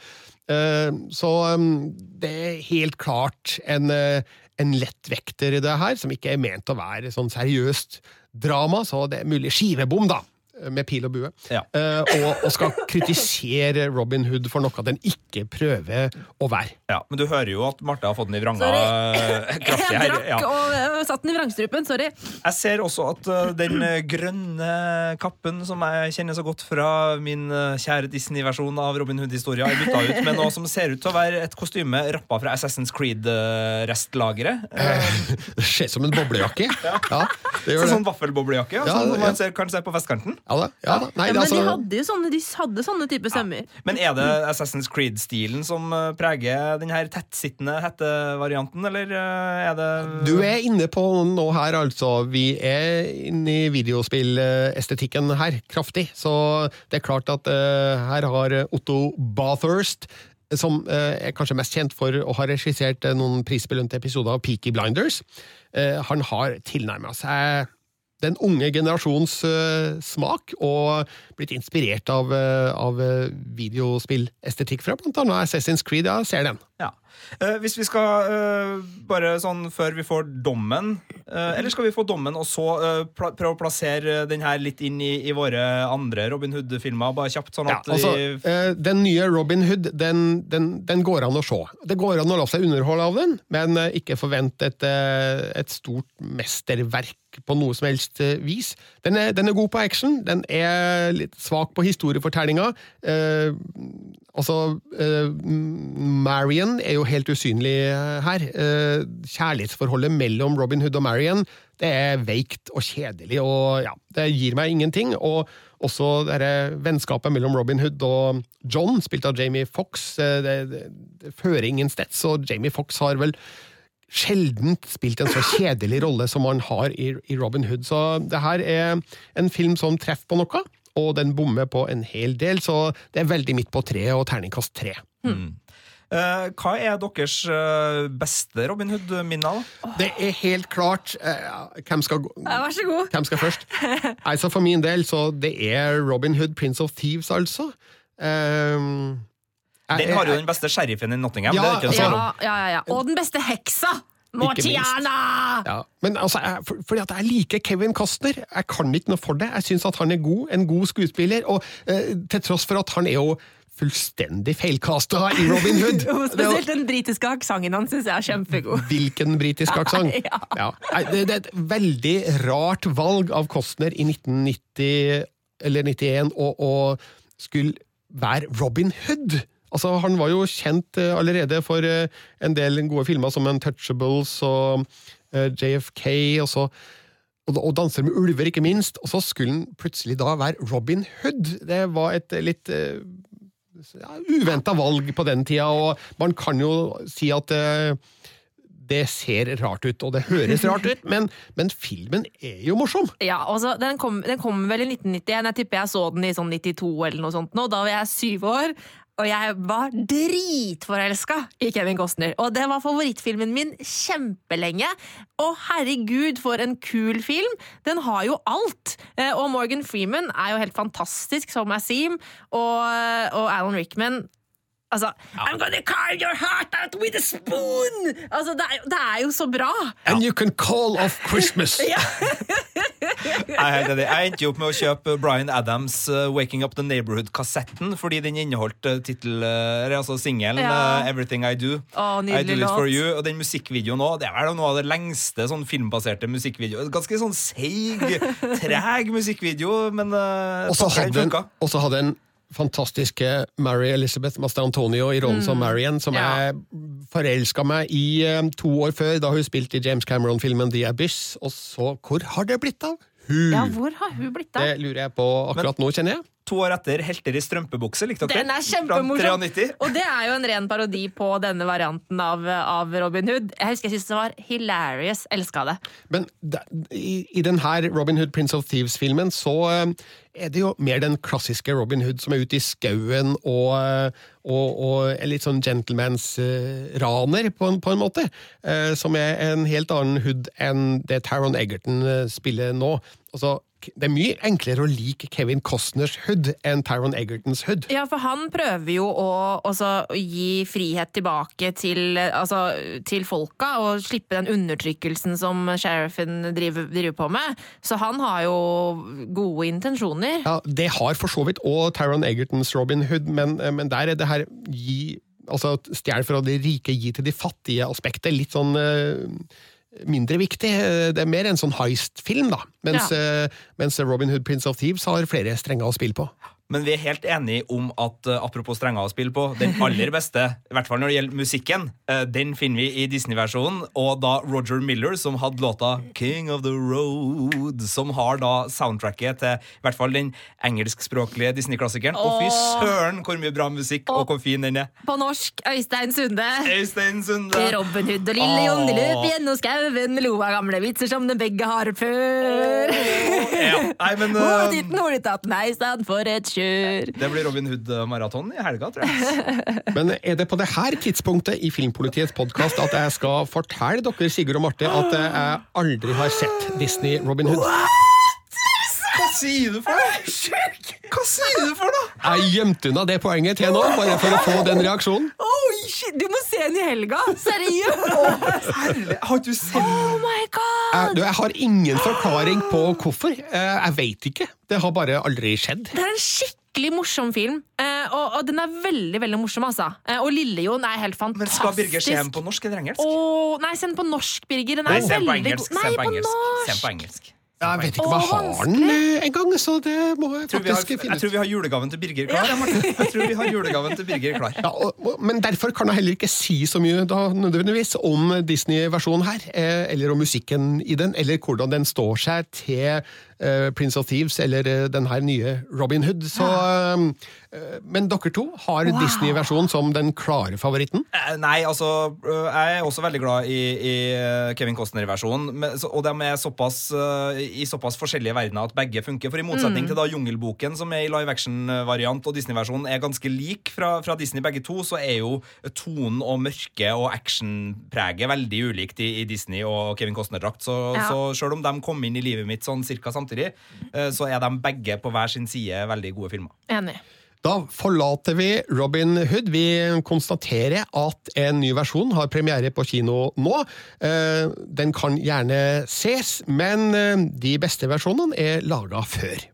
Eh, så um, det er helt klart en, eh, en lettvekter i det her, som ikke er ment å være sånn seriøst drama, så det er mulig skivebom, da. Med pil og bue.
Ja.
Eh, og, og skal kritisere Robin Hood for noe den ikke prøver å være.
Ja, Men du hører jo at Marte har fått den i vranga
Sorry.
eh, kraftig
Jeg drakk
Ja.
og øh, satt den i vrangstrupen, sorry.
Jeg ser også at uh, den grønne kappen som jeg kjenner så godt fra min uh, kjære Disney-versjon av Robin Hood-historia, er bytta ut med noe som ser ut til å være et kostyme rappa fra Assassin's Creed-restlageret.
Det ser ut som en boblejakke. Ja, det
Så
gjør det.
sånn vaffelboblejakke, ja,
Ja,
som
ja.
man ser, kan se på vestkanten.
Ja da. Ja, da. Nei,
Ja, men
altså,
de hadde jo sånne, de hadde sånne type sømmer.
Men er det Assassin's Creed-stilen som eh, preger den her tettsittende hettevarianten, eller eh, er det
Du er inne på noe her, altså. Vi er inne i videospillestetikken her, kraftig. Så det er klart at uh, her har Otto Bathurst som eh, er kanskje mest kjent for å ha regissert eh, noen prisbelønte episoder av Peaky Blinders. Eh, han har tilnærma seg den unge generasjons uh, smak, og blitt inspirert av, uh, av eh, videospillestetikk fra annet Assassin's Creed. Ja, ser den.
Ja. Eh, hvis vi skal eh, bare sånn før vi får dommen eh, Eller skal vi få dommen og så eh, prøve å plassere den her litt inn i, i våre andre Robin Hood-filmer? Bare kjapt, sånn
Ja,
at
altså,
vi
eh, den nye Robin Hood, den, den, den går an å se. Det går an å la seg underholde av den, men eh, ikke forvent et, et stort mesterverk på noe som helst vis. Den er, den er god på action, den er litt svak på historiefortellinga. Eh, altså, eh, Marion er jo helt usynlig eh, her. Eh, kjærlighetsforholdet mellom Robin Hood og Marion det er veikt og kjedelig, og ja, det gir meg ingenting. Og også det her vennskapet mellom Robin Hood og John, spilt av Jamie Fox, eh, det, det, det fører ingen steds, og Jamie Fox har vel sjelden spilt en så kjedelig rolle som han har i, i Robin Hood. Så det her er en film som treffer på noe, og den bommer på en hel del, så det er veldig midt på treet og terningkast tre.
Eh, Hva er deres eh, beste Robin Hood-minner?
Det er helt klart eh, Hvem skal?
Ja, vær så god.
Hvem skal først? Altså For min del, så det er Robin Hood, Prince of Thieves, altså. Um,
Den har jo den beste sheriffen i Nottingham.
Ja,
det er ikke
altså-
Ja, ja, ja, ja. Og den beste heksa! Mortiana!
Ja, men altså, jeg, for, fordi at jeg liker Kevin Costner. Jeg kan ikke noe for det. Jeg syns han er god, en god skuespiller, og eh, til tross for at han er jo fullstendig feilkasta i Robin Hood.
Spesielt den britiske aksenten hans syns jeg er kjempegod.
Hvilken britisk aksent?
Ja.
Ja. Det, er et veldig rart valg av Costner i 1990 eller 91 å, skulle være Robin Hood. Altså, Han var jo kjent eh, allerede for eh, en del gode filmer som Untouchables og eh, JFK. og så og, Danser med ulver, ikke minst. Og så skulle han plutselig da være Robin Hood. Det var et litt ja, uventa valg på den tida, og man kan jo si at uh, det ser rart ut, og det høres rart ut, men, men filmen er jo morsom!
Ja, altså, den, kom, den kom vel i 1991. Jeg tipper jeg så den i sånn 92 eller noe sånt nå. Da var jeg syv år. Og jeg var dritforelska i Kevin Costner. Og det var favorittfilmen min kjempelenge. Og herregud, for en kul film! Den har jo alt! Eh, Og Morgan Freeman er jo helt fantastisk som Azeem, Og, og Alan Rickman Altså, I'm gonna carve your heart out with a spoon! Altså, det er, det er jo så bra!
And you can call off Christmas!
Jeg er helt enig. Jeg endte jo opp med å kjøpe Bryan Adams' uh, 'Waking Up The Neighborhood'-kassetten, fordi den inneholdt uh, tittel, uh, altså singelen
Ja.
uh, 'Everything I Do'.
Å,
I do it for you Og den musikkvideoen også, Det er vel noe av det lengste sånn filmbaserte musikkvideo. Ganske sånn seig, treg musikkvideo, men uh,
Og så hadde, en fantastiske Mary Elizabeth Mastantonio i rollen som Marion, som
Ja.
jeg forelska meg i eh, to år før, da hun spilte i James Cameron-filmen The Abyss. Og så, hvor har det blitt av hun?
Ja, hvor har hun blitt av?
Det lurer jeg på akkurat nå, kjenner jeg.
To år etter 'Helter i strømpebukse'. Likte dere
Den er kjempemorsom! Og det er jo en ren parodi på denne varianten av, av Robin Hood. Jeg husker jeg syntes det var hilarious. Elska det.
Men da, i, i denne Robin Hood Prince of Thieves-filmen så eh, er det jo mer den klassiske Robin Hood som er ute i skauen og, eh, og, og er litt sånn gentlemans-raner, på, en- på en måte. eh, som er en helt annen Hood enn det Taron Egerton eh, spiller nå. Altså, k- det er mye enklere å like Kevin Costners Hood enn Tyron Egertons Hood.
Ja, for han prøver jo å også gi frihet tilbake til, altså, til folka, og slippe den undertrykkelsen som sheriffen driver, driver på med. Så han har jo gode intensjoner.
Ja, Det har for så vidt òg Tyron Egertons Robin Hood, men, men der er det her gi Altså stjel fra de rike, gi til de fattige aspektet litt sånn eh, mindre viktig. Eh, Det er mer en sånn heist-film, da. Mens, ja. mens Robin Hood Prince of Thieves har flere strenger å spille på.
Men vi er helt enige om at eh, apropos strenger å spille på, den aller beste, i hvert fall når det gjelder musikken, eh, den finner vi i Disney-versjonen. Og da Roger Miller, som hadde låta King of the Road, som har da soundtracket til i hvert fall den engelskspråklige Disney-klassikeren. Og fy søren hvor mye bra musikk, og hvor fin den er.
På norsk Øystein Sunde.
Øystein Sunde.
Robin Hood og lille Jon de løp gjennom skauen, lo av gamle vitser som de begge har før. før.
Ja. Nei, men
Og
eh,
meg i stedet for et kjør.
det blir Robin Hood-maraton i helga, tror jeg.
Men er det på det her tidspunktet i Filmpolitiets podkast at jeg skal fortelle dere, Sigurd og Marte, at jeg aldri har sett Disney Robin Hood? What?
Hva sier du for noe? Hva sier du for noe?
Jeg gjemte unna det poenget til nå, bare for å få den reaksjonen.
Oi, shit, du må se den i helga! Seriøst!
Herlig. Har du sett
Oh my god!
Jeg, du, jeg har ingen forklaring på hvorfor. Eh, Jeg veit ikke. Det har bare aldri skjedd.
Det er en skikkelig morsom film, eh, og, og den er veldig veldig morsom. altså. Eh, Og Lille-Jon er helt fantastisk.
Men skal Birger se den på norsk eller engelsk?
Åh, nei, se den på norsk, Birger. Den er
Nei, den på
veldig
engelsk.
god. Nei,
den på
på
engelsk. Se den på engelsk.
Jeg vet ikke om jeg har den eh, engang, så det må jeg
Jeg tror, vi har,
faktisk finne
jeg tror vi har julegaven til Birger klar. jeg. Jeg tror vi har julegaven til Birger klar.
Ja, og, men derfor kan jeg heller ikke si så mye da, nødvendigvis om Disney-versjonen her, eh, eller om musikken i den, eller hvordan den står seg til Prince of Thieves eller eh, den her nye Robin Hood. Så, eh, men dere to har Disney-versjonen som den klare favoritten?
Eh, Nei, altså Jeg er også veldig glad i, i Kevin Costner-versjonen. Og de er såpass, i såpass forskjellige verdener at begge funker. For i motsetning til da Jungelboken, som er i live action-variant, og Disney-versjonen er ganske lik fra, fra Disney begge to, så er jo tonen og mørket og actionpreget veldig ulikt i, i Disney og Kevin Costner-drakt. Så,
Ja.
så selv om de kom inn i livet mitt sånn cirka samtidig, øh, så er de begge på hver sin side veldig gode filmer.
Enig.
Da forlater vi Robin Hood. Vi konstaterer at en ny versjon har premiere på kino nå. Eh, Den kan gjerne ses, men eh, de beste versjonene er laga før.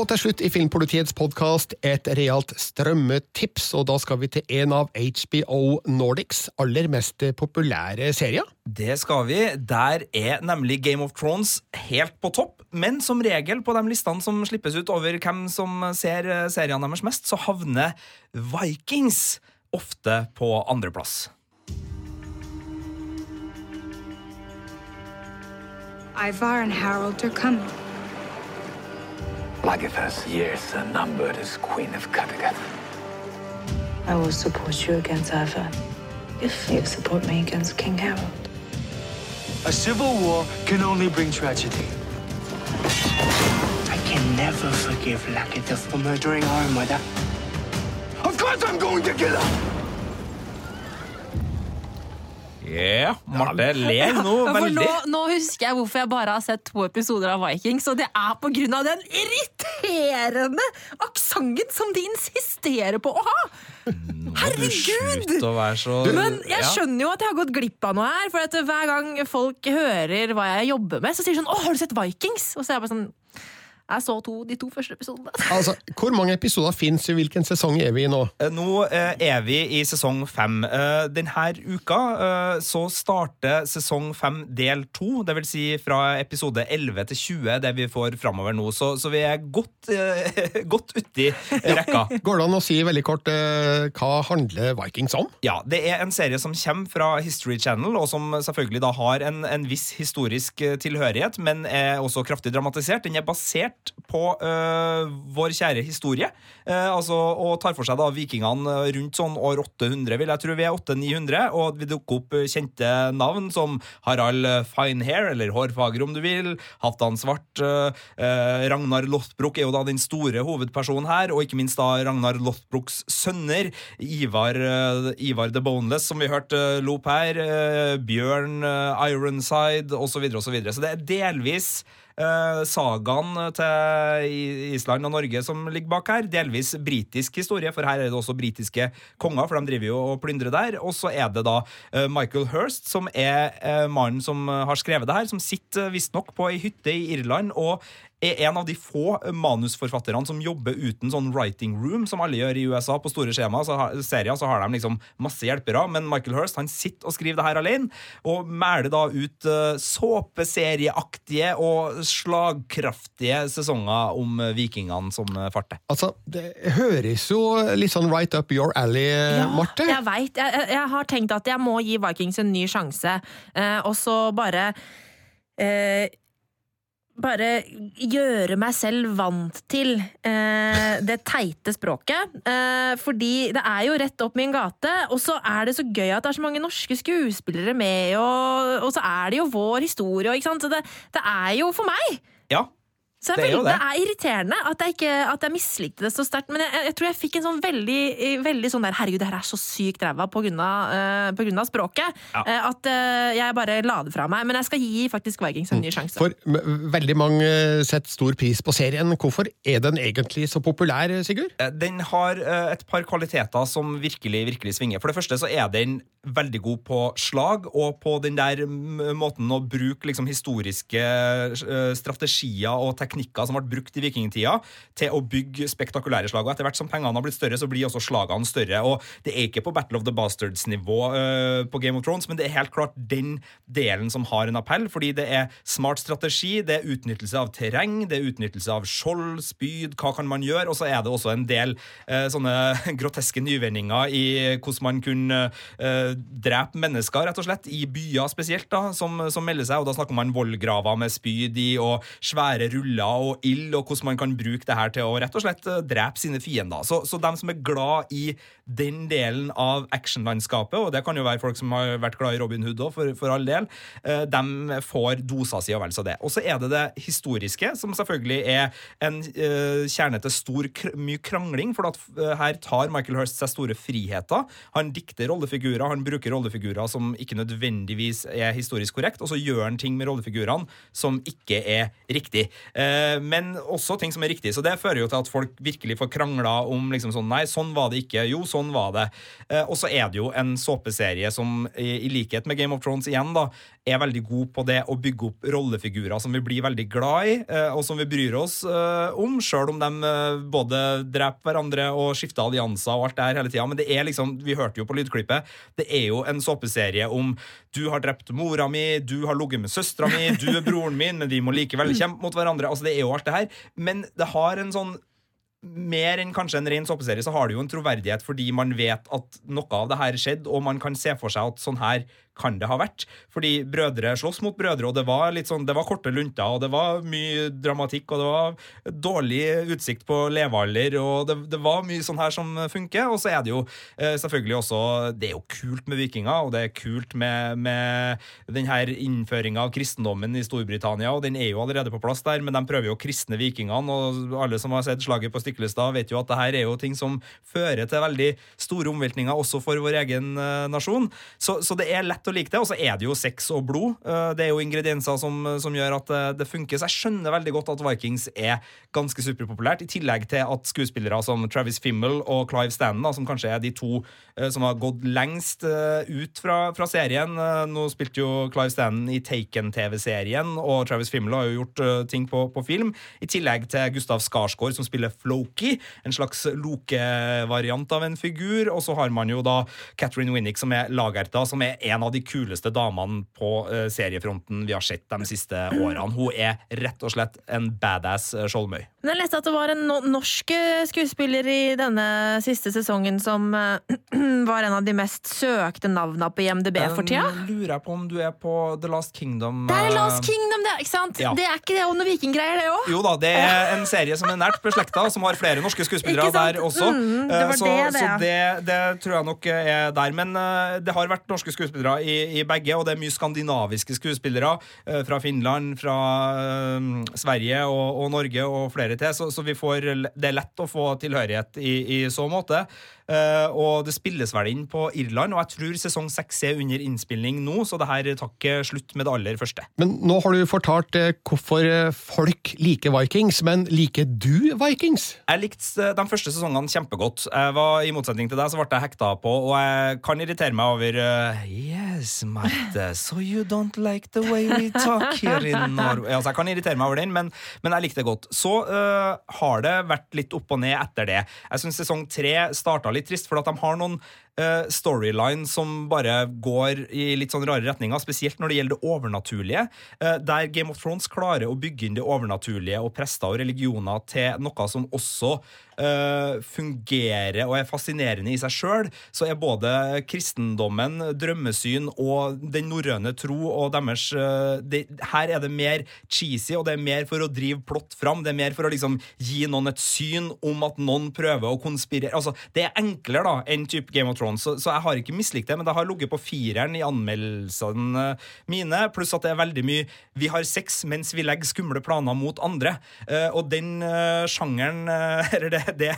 Og til slutt i Filmpolitiets podkast et realt strømmetips, og da skal vi til en av HBO Nordics aller mest populære serier.
Det skal vi. Der er nemlig Game of Thrones helt på topp. Men som regel på de listene som slippes ut over hvem som ser seriene deres mest, så havner Vikings ofte på andreplass.
Ivar and Harold are coming.
Lagertha's years are numbered as Queen of Kattegat.
I will support you against Ivar if you support me against King Harold.
A civil war can only bring tragedy. I can never forgive Lakita for murdering our mother.
Of course I'm going to kill her!
Yeah, Marte ler nå
Ja,
veldig.
nå, nå husker jeg hvorfor jeg bare har sett to episoder av Vikings, og det er på grunn av den irriterende aksenten som de insisterer på å ha! Herregud!
Å så
Men jeg skjønner jo at jeg har gått glipp av noe her. For hver gang folk hører hva jeg jobber med, så sier de sånn 'Å, har du sett Vikings?' Og så er jeg bare sånn Jeg så to, de to første episodene.
Altså, Hvor mange episoder fins i hvilken sesong er vi i nå?
Eh, Nå eh, er vi i sesong fem. Eh, denne uka så starter sesong fem del to. Det vil si fra episode 11 til 20, det vi får framover nå. Så, så vi er godt, godt uti rekka.
Går det an å si veldig kort hva handler Vikings om?
Ja, Det er en serie som kommer fra History Channel, og som selvfølgelig da har en, en viss historisk tilhørighet, men er også kraftig dramatisert. Den er basert på uh, vår kjære historie, Uh, altså, og tar for seg da vikingene rundt sånn år 800, vil jeg tro vi er 800-900, og vi dukker opp eh, kjente navn som Harald Finehair, eller Hårfager om du vil, Halvdan Svart, uh, eh, Ragnar Lothbrok er jo da den store hovedpersonen her, og ikke minst da Ragnar Lothbroks sønner, Ivar, eh, Ivar the Boneless, som vi hørte Lop her, eh, Bjørn eh, Ironside, osv., osv. Så, videre, og så, videre. så det er delvis eh, sagaen til Island og Norge som ligger bak her. Delvis britisk historie, for her er det også britiske konger, for de driver jo og plyndrer der. Og så er det da eh, Michael Hirst, som er eh, mannen som eh, har skrevet det her, som sitter uh, visstnok på ei hytte i Irland og er en av de få manusforfatterne som jobber uten sånn writing room, som alle gjør i USA. På store skjema, så har, serier så har de liksom masse hjelpere, men Michael Hirst han sitter og skriver det her alene, og mæler da ut uh, såpeserieaktige og slagkraftige sesonger om uh, vikingene som uh, farter.
Altså, Det høres jo litt sånn right up your alley, Marte.
Jeg veit. Jeg, jeg, har tenkt at jeg må gi Vikings en ny sjanse, uh, og så bare eh, bare gjøre meg selv vant til eh, det teite språket. Eh, fordi det er jo rett opp min gate, og så er det så gøy at det er så mange norske skuespillere med, og, og så er det jo vår historie, ikke sant. Så det, det er jo for meg!
Ja,
så
Det er veldig,
det.
det.
er irriterende at jeg, ikke, at jeg mislikte det så sterkt. Men jeg, jeg tror jeg fikk en sånn veldig, veldig sånn der Herregud, det her er så sykt ræva på grunn av, på grunn av språket.
Ja.
eh, at uh, jeg bare la det fra meg. Men jeg skal gi faktisk Vikings en ny sjanse.
For veldig mange setter stor pris på serien. Hvorfor er den egentlig så populær, Sigurd?
Den har et par kvaliteter som virkelig virkelig svinger. For det første så er den veldig god på slag, og på den der måten å bruke liksom, historiske eh, strategier og teknikker som ble brukt i vikingtida, til å bygge spektakulære slag. Og etter hvert som pengene har blitt større, så blir også slagene større. Og det er ikke på Battle of the Bastards-nivå uh, på Game of Thrones, men det er helt klart den delen som har en appell, fordi det er smart strategi, det er utnyttelse av terreng, det er utnyttelse av skjold, spyd, hva kan man gjøre, og så er det også en del uh, sånne groteske nyvinninger i hvordan man kunne eh, drepe mennesker, rett og slett, i byer spesielt, da, som, som melder seg, og da snakker man vollgraver med spyd i, og svære ruller og ild, og hvordan man kan bruke det her til å rett og slett eh, drepe sine fiender. Så, så dem som er glad i den delen av actionlandskapet, og det kan jo være folk som har vært glad i Robin Hood òg, for, for all del, de dem får dosa si og vel så det. Og så er det det historiske, som selvfølgelig er en eh, kjerne til stor, mye krangling, for at eh, her tar Michael Hirst seg store friheter. Han dikter rollefigurer, han bruker rollefigurer som ikke nødvendigvis er historisk korrekt, og så gjør han ting med rollefigurene som ikke er riktig. Eh, men også ting som er riktig. Så det fører jo til at folk virkelig får krangla om liksom sånn Nei, sånn var det ikke. Jo, sånn var det. Eh, og så er det jo en såpeserie som i, i likhet med Game of Thrones igjen da, er veldig god på det å bygge opp rollefigurer som vi blir veldig glad i, eh, og som vi bryr oss eh, om, sjøl om de eh, både dreper hverandre og skifter allianser og alt det her hele tida. Men det er liksom, vi hørte jo på lydklippet, det er jo en såpeserie om du har drept mora mi, du har ligget med søstera mi, du er broren min, men vi må likevel kjempe mot hverandre. Altså, det er jo alt det her. Men det har en sånn mer enn kanskje en ren såpeserie, så har det jo en troverdighet fordi man vet at noe av det her skjedde, og man kan se for seg at sånn her kan det ha vært. Fordi brødre slåss mot brødre, og det var litt sånn, det var korte lunter, og det var mye dramatikk, og det var dårlig utsikt på levealder, og det, det var mye sånn her som funker. Og så er det jo eh, selvfølgelig også Det er jo kult med vikinger, og det er kult med, med her innføringa av kristendommen i Storbritannia, og den er jo allerede på plass der, men de prøver jo å kristne vikingene, og alle som har sett slaget på Stiklestad, vet jo at det her er jo ting som fører til veldig store omveltninger også for vår egen eh, nasjon. Så, så det er lett å like det. Og så er det jo sex og blod. Eh, Det er jo ingredienser som, som gjør at eh, det funker. Så jeg skjønner veldig godt at Vikings er ganske superpopulært, i tillegg til at skuespillere som Travis Fimmel og Clive Stanton, da, som kanskje er de to eh, som har gått lengst ut fra, fra serien Nå spilte jo Clive Stanton i Taken-TV-serien, og Travis Fimmel har jo gjort ting på, på film, i tillegg til Gustav Skarsgård, som spiller Floki, en slags Loke-variant av en figur. Og så har man jo da Catherine Winnick, som er Lagerta, som er en av de kuleste damene på eh, seriefronten vi har sett de siste årene. Hun er rett og slett en badass eh, Skjoldmøy.
Men jeg leste at det var en norsk eh, skuespiller i denne siste sesongen som var en av de mest søkte navna på IMDb for tida.
Lurer jeg på om du er på The Last Kingdom.
Det er Last
eh,
Kingdom, det! ikke sant?
Ja.
Det er ikke det og noe vikinggreier, det òg?
Jo da, det er en serie som er nært beslekta, som har flere norske skuespillere der også.
Mm, det var
så
det, det,
så det, det tror jeg nok er der. Men det har vært norske skuespillere i, i begge, og det er mye skandinaviske skuespillere eh, fra Finland, fra eh, Sverige og, og Norge og flere til, så, så vi får, det er lett å få tilhørighet i, i så måte. Eh, og det spilles vel inn på Irland, og jeg tror sesong seks er under innspilling nå, så det her tar ikke slutt med det aller første.
Men nå har du fortalt eh, hvorfor eh, folk liker Vikings, men liker du Vikings?
Jeg likte de første sesongene kjempegodt. Jeg var, I motsetning til deg så ble jeg hekta på, og jeg kan irritere meg over Yes, Marte, so you don't like the way we talk here in Norway. Altså, jeg kan irritere meg over den, men, men jeg likte det godt. Så uh, har det vært litt opp og ned etter det. Jeg syns sesong tre starta litt trist, for at de har noen storyline som bare går i litt sånn rare retninger, spesielt når det gjelder det overnaturlige. eh, der Game of Thrones klarer å bygge inn det overnaturlige og prester og religioner til noe som også eh, fungerer og er fascinerende i seg sjøl, så er både kristendommen, drømmesyn og den norrøne tro og deres eh, det, Her er det mer cheesy, og det er mer for å drive plott fram. Det er mer for å liksom gi noen et syn om at noen prøver å konspirere. Altså, det er enklere da enn type Game of Thrones, så, så jeg har ikke mislikt det, men det har ligget på fireren i anmeldelsene mine, pluss at det er veldig mye Vi har sex mens vi legger skumle planer mot andre. Eh, og den eh, sjangeren, eh, eller det, det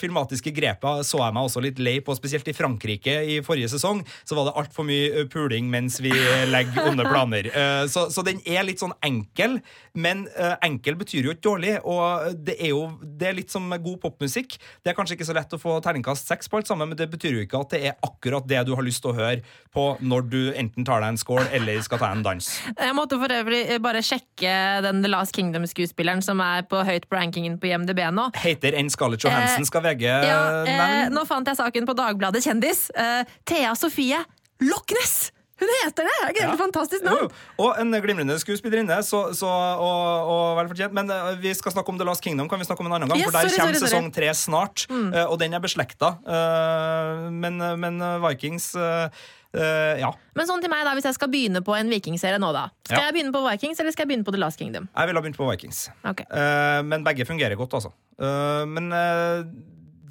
filmatiske grepet, så jeg meg også litt lei på, spesielt i Frankrike i forrige sesong. Så var det altfor mye puling mens vi legger onde planer. Så, så den er litt sånn enkel, men enkel betyr jo ikke dårlig. Og det er jo det er litt som god popmusikk. Det er kanskje ikke så lett å få terningkast seks på alt sammen, men det betyr jo ikke at det er akkurat det du har lyst til å høre på når du enten tar deg en skål eller skal ta en dans.
Jeg måtte for øvrig bare sjekke den The Last Kingdom-skuespilleren som er på høyt på rankingen på IMDb nå.
Heter enn Scarlett Johansen, skal VG
Ja, eh,
nevne.
nå fant jeg saken på Dagbladet Kjendis. Eh, Thea Sofie Loch Ness! Hun heter det! Det er helt fantastisk navn.
Og en glimrende skuespillerinne, så, så, og, og vel fortjent. Men uh, vi skal snakke om The Last Kingdom, kan vi snakke om en annen gang.
Yes,
for der
sorry,
kommer
sorry,
sesong tre snart, eh, og den er beslekta. Uh, men, men Vikings eh, eh, Ja.
Men sånn til meg da, hvis jeg skal begynne på en vikingserie nå, da. Skal
Ja.
jeg begynne på Vikings, eller skal jeg begynne på The Last Kingdom?
Jeg ville ha begynt på Vikings.
Okay.
Eh, men begge fungerer godt, altså. Eh, men eh,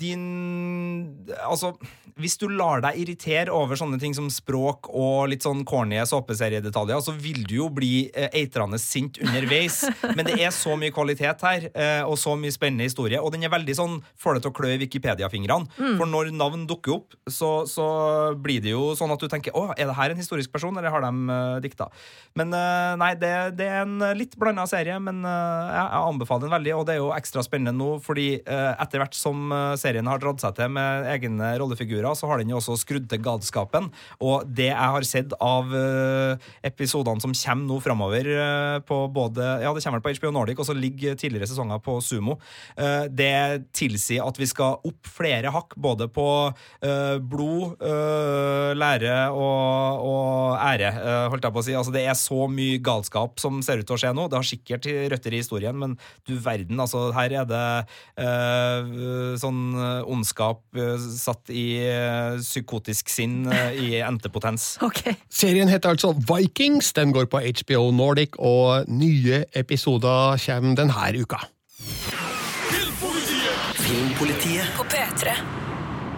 din Altså, hvis du lar deg irritere over sånne ting som språk og litt sånn corny såpeseriedetaljer, så vil du jo bli eh, eitrende sint underveis. Men det er så mye kvalitet her, eh, og så mye spennende historie, og den er veldig sånn får det til å klø i Wikipedia-fingrene. For når navn dukker opp, så, så blir det jo sånn at du tenker å, er det her en historisk person, eller har de uh, dikta? Men eh, nei, det, det er en litt blanda serie, men eh, jeg, jeg anbefaler den veldig, og det er jo ekstra spennende nå, fordi eh, etter hvert som eh, serien har dratt seg til med egne rollefigurer, så har den jo også skrudd til galskapen. Og det jeg har sett av eh, episodene som kommer nå framover eh, på både Ja, det kommer vel på HBO Nordic, og så ligger tidligere sesonger på Sumo. eh, det tilsier at vi skal opp flere hakk, både på blod, lære og, og ære, holdt jeg på å si. Altså, det er så mye galskap som ser ut til å skje nå. Det har sikkert røtter i historien, men du verden, altså, her er det sånn ondskap satt i psykotisk sinn eh, i entepotens.
Okay.
Serien heter altså Vikings. Den går på HBO Nordic, og nye episoder kommer denne uka.
Filmpolitiet.
Filmpolitiet På P3.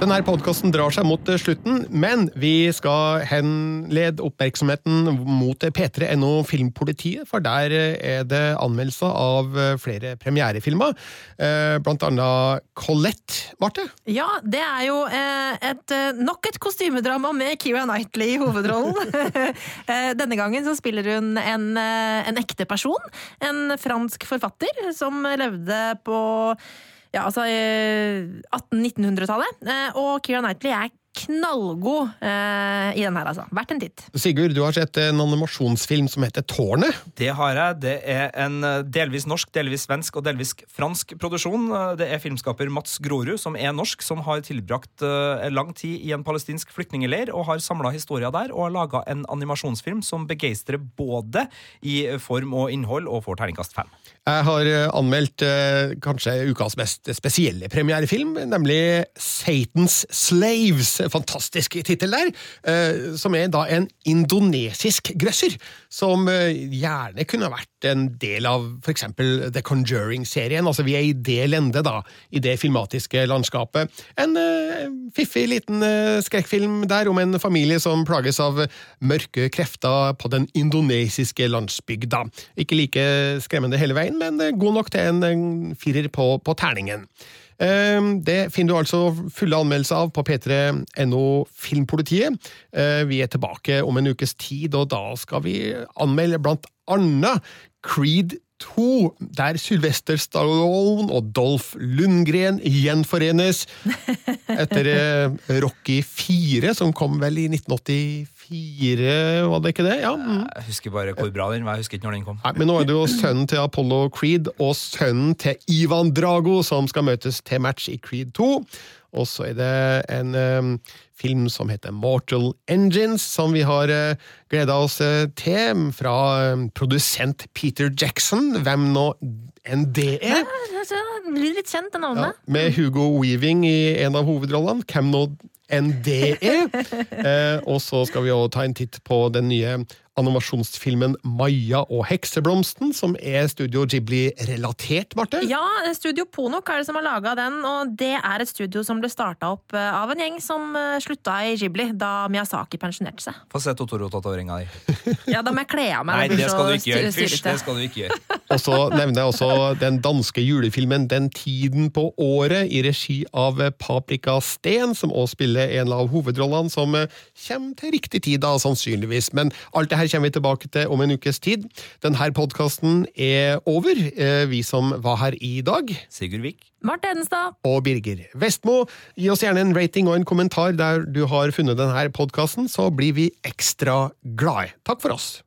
Denne podkasten drar seg mot eh, slutten, men vi skal henlede oppmerksomheten mot P3.no Filmpolitiet, for der eh, er det anmeldelser av eh, flere premierefilmer. Eh, Blant annet Colette, Marte.
Ja, det er jo eh, et, eh, nok et kostymedrama med Keira Knightley i hovedrollen. Eh, Denne gangen så spiller hun en, eh, en ekte person. En fransk forfatter som levde på ja, altså eh, 1800-1900-tallet. Eh, Og Keira Knightley er knallgod eh, i den her, altså. Verdt en titt.
Sigurd, du har sett en animasjonsfilm som heter Tårnet.
Det har jeg. Det er en eh, delvis norsk, delvis svensk og delvis fransk produksjon. Eh, Det er filmskaper Mats Grorud, som er norsk, som har tilbrakt eh, lang tid i en palestinsk flyktningleir og har samla historier der og har laga en animasjonsfilm som begeistrer både i form og innhold og får terningkast fem.
Jeg har eh, anmeldt eh, kanskje ukas mest spesielle premierefilm, nemlig Satans Slaves. Fantastisk tittel der. eh, Som er da en indonesisk grøsser, som eh, gjerne kunne vært en del av eksempel The Conjuring-serien. Altså, vi er i det lende, da, i det filmatiske landskapet. En eh, fiffig liten eh, skrekkfilm der om en familie som plages av mørke krefter på den indonesiske landsbygda. Ikke like skremmende hele veien, men eh, god nok til en, en firer på, på terningen. Eh, Det finner du altså fulle anmeldelser av på p3.no Filmpolitiet. Eh, Vi er tilbake om en ukes tid, og da skal vi anmelde blant annet Creed 2, der Sylvester Stallone og Dolph Lundgren gjenforenes etter eh, Rocky 4, som kom vel i 1984, var det ikke det? Ja. mm.
Jeg husker bare hvor bra den var. Jeg husker ikke når den kom.
Nei, men nå er det jo sønnen til Apollo Creed og sønnen til Ivan Drago som skal møtes til match i Creed 2. Og så er det en um, film som heter Mortal Engines, som vi har uh, gleda oss uh, til, fra um, produsent Peter Jackson. Hvem nå enn det er.
Det blir litt kjent, det
Ja,
navnet.
med Hugo Weaving i en av hovedrollene. Hvem nå enn det er. Eh, og så skal vi også ta en titt på den nye animasjonsfilmen Maja og hekseblomsten, som er Studio Ghibli-relatert, Marte.
Ja, Studio Ponok er det som har laga den, og det er et studio som ble starta opp eh, av en gjeng som eh, slutta i Ghibli da Miyazaki pensjonerte seg.
Få se Totoro-tatoveringa di.
Ja, Da må jeg kle av meg.
Nei,
det
skal du ikke gjøre. Fysj, det skal du ikke gjøre.
Og så nevner jeg også den danske julefilmen Den tiden på året, i regi av Paprika Steen, som også spiller en av hovedrollene, som eh, kommer til riktig tid, da, sannsynligvis. Men alt det her kommer vi tilbake til om en ukes tid. Denne podkasten er over. Eh, Vi som var her i dag,
Sigurd Vik.
Marte Hedenstad.
og Birger Vestmo. Gi oss gjerne en rating og en kommentar der du har funnet denne podkasten, så blir vi ekstra glade. Takk for oss.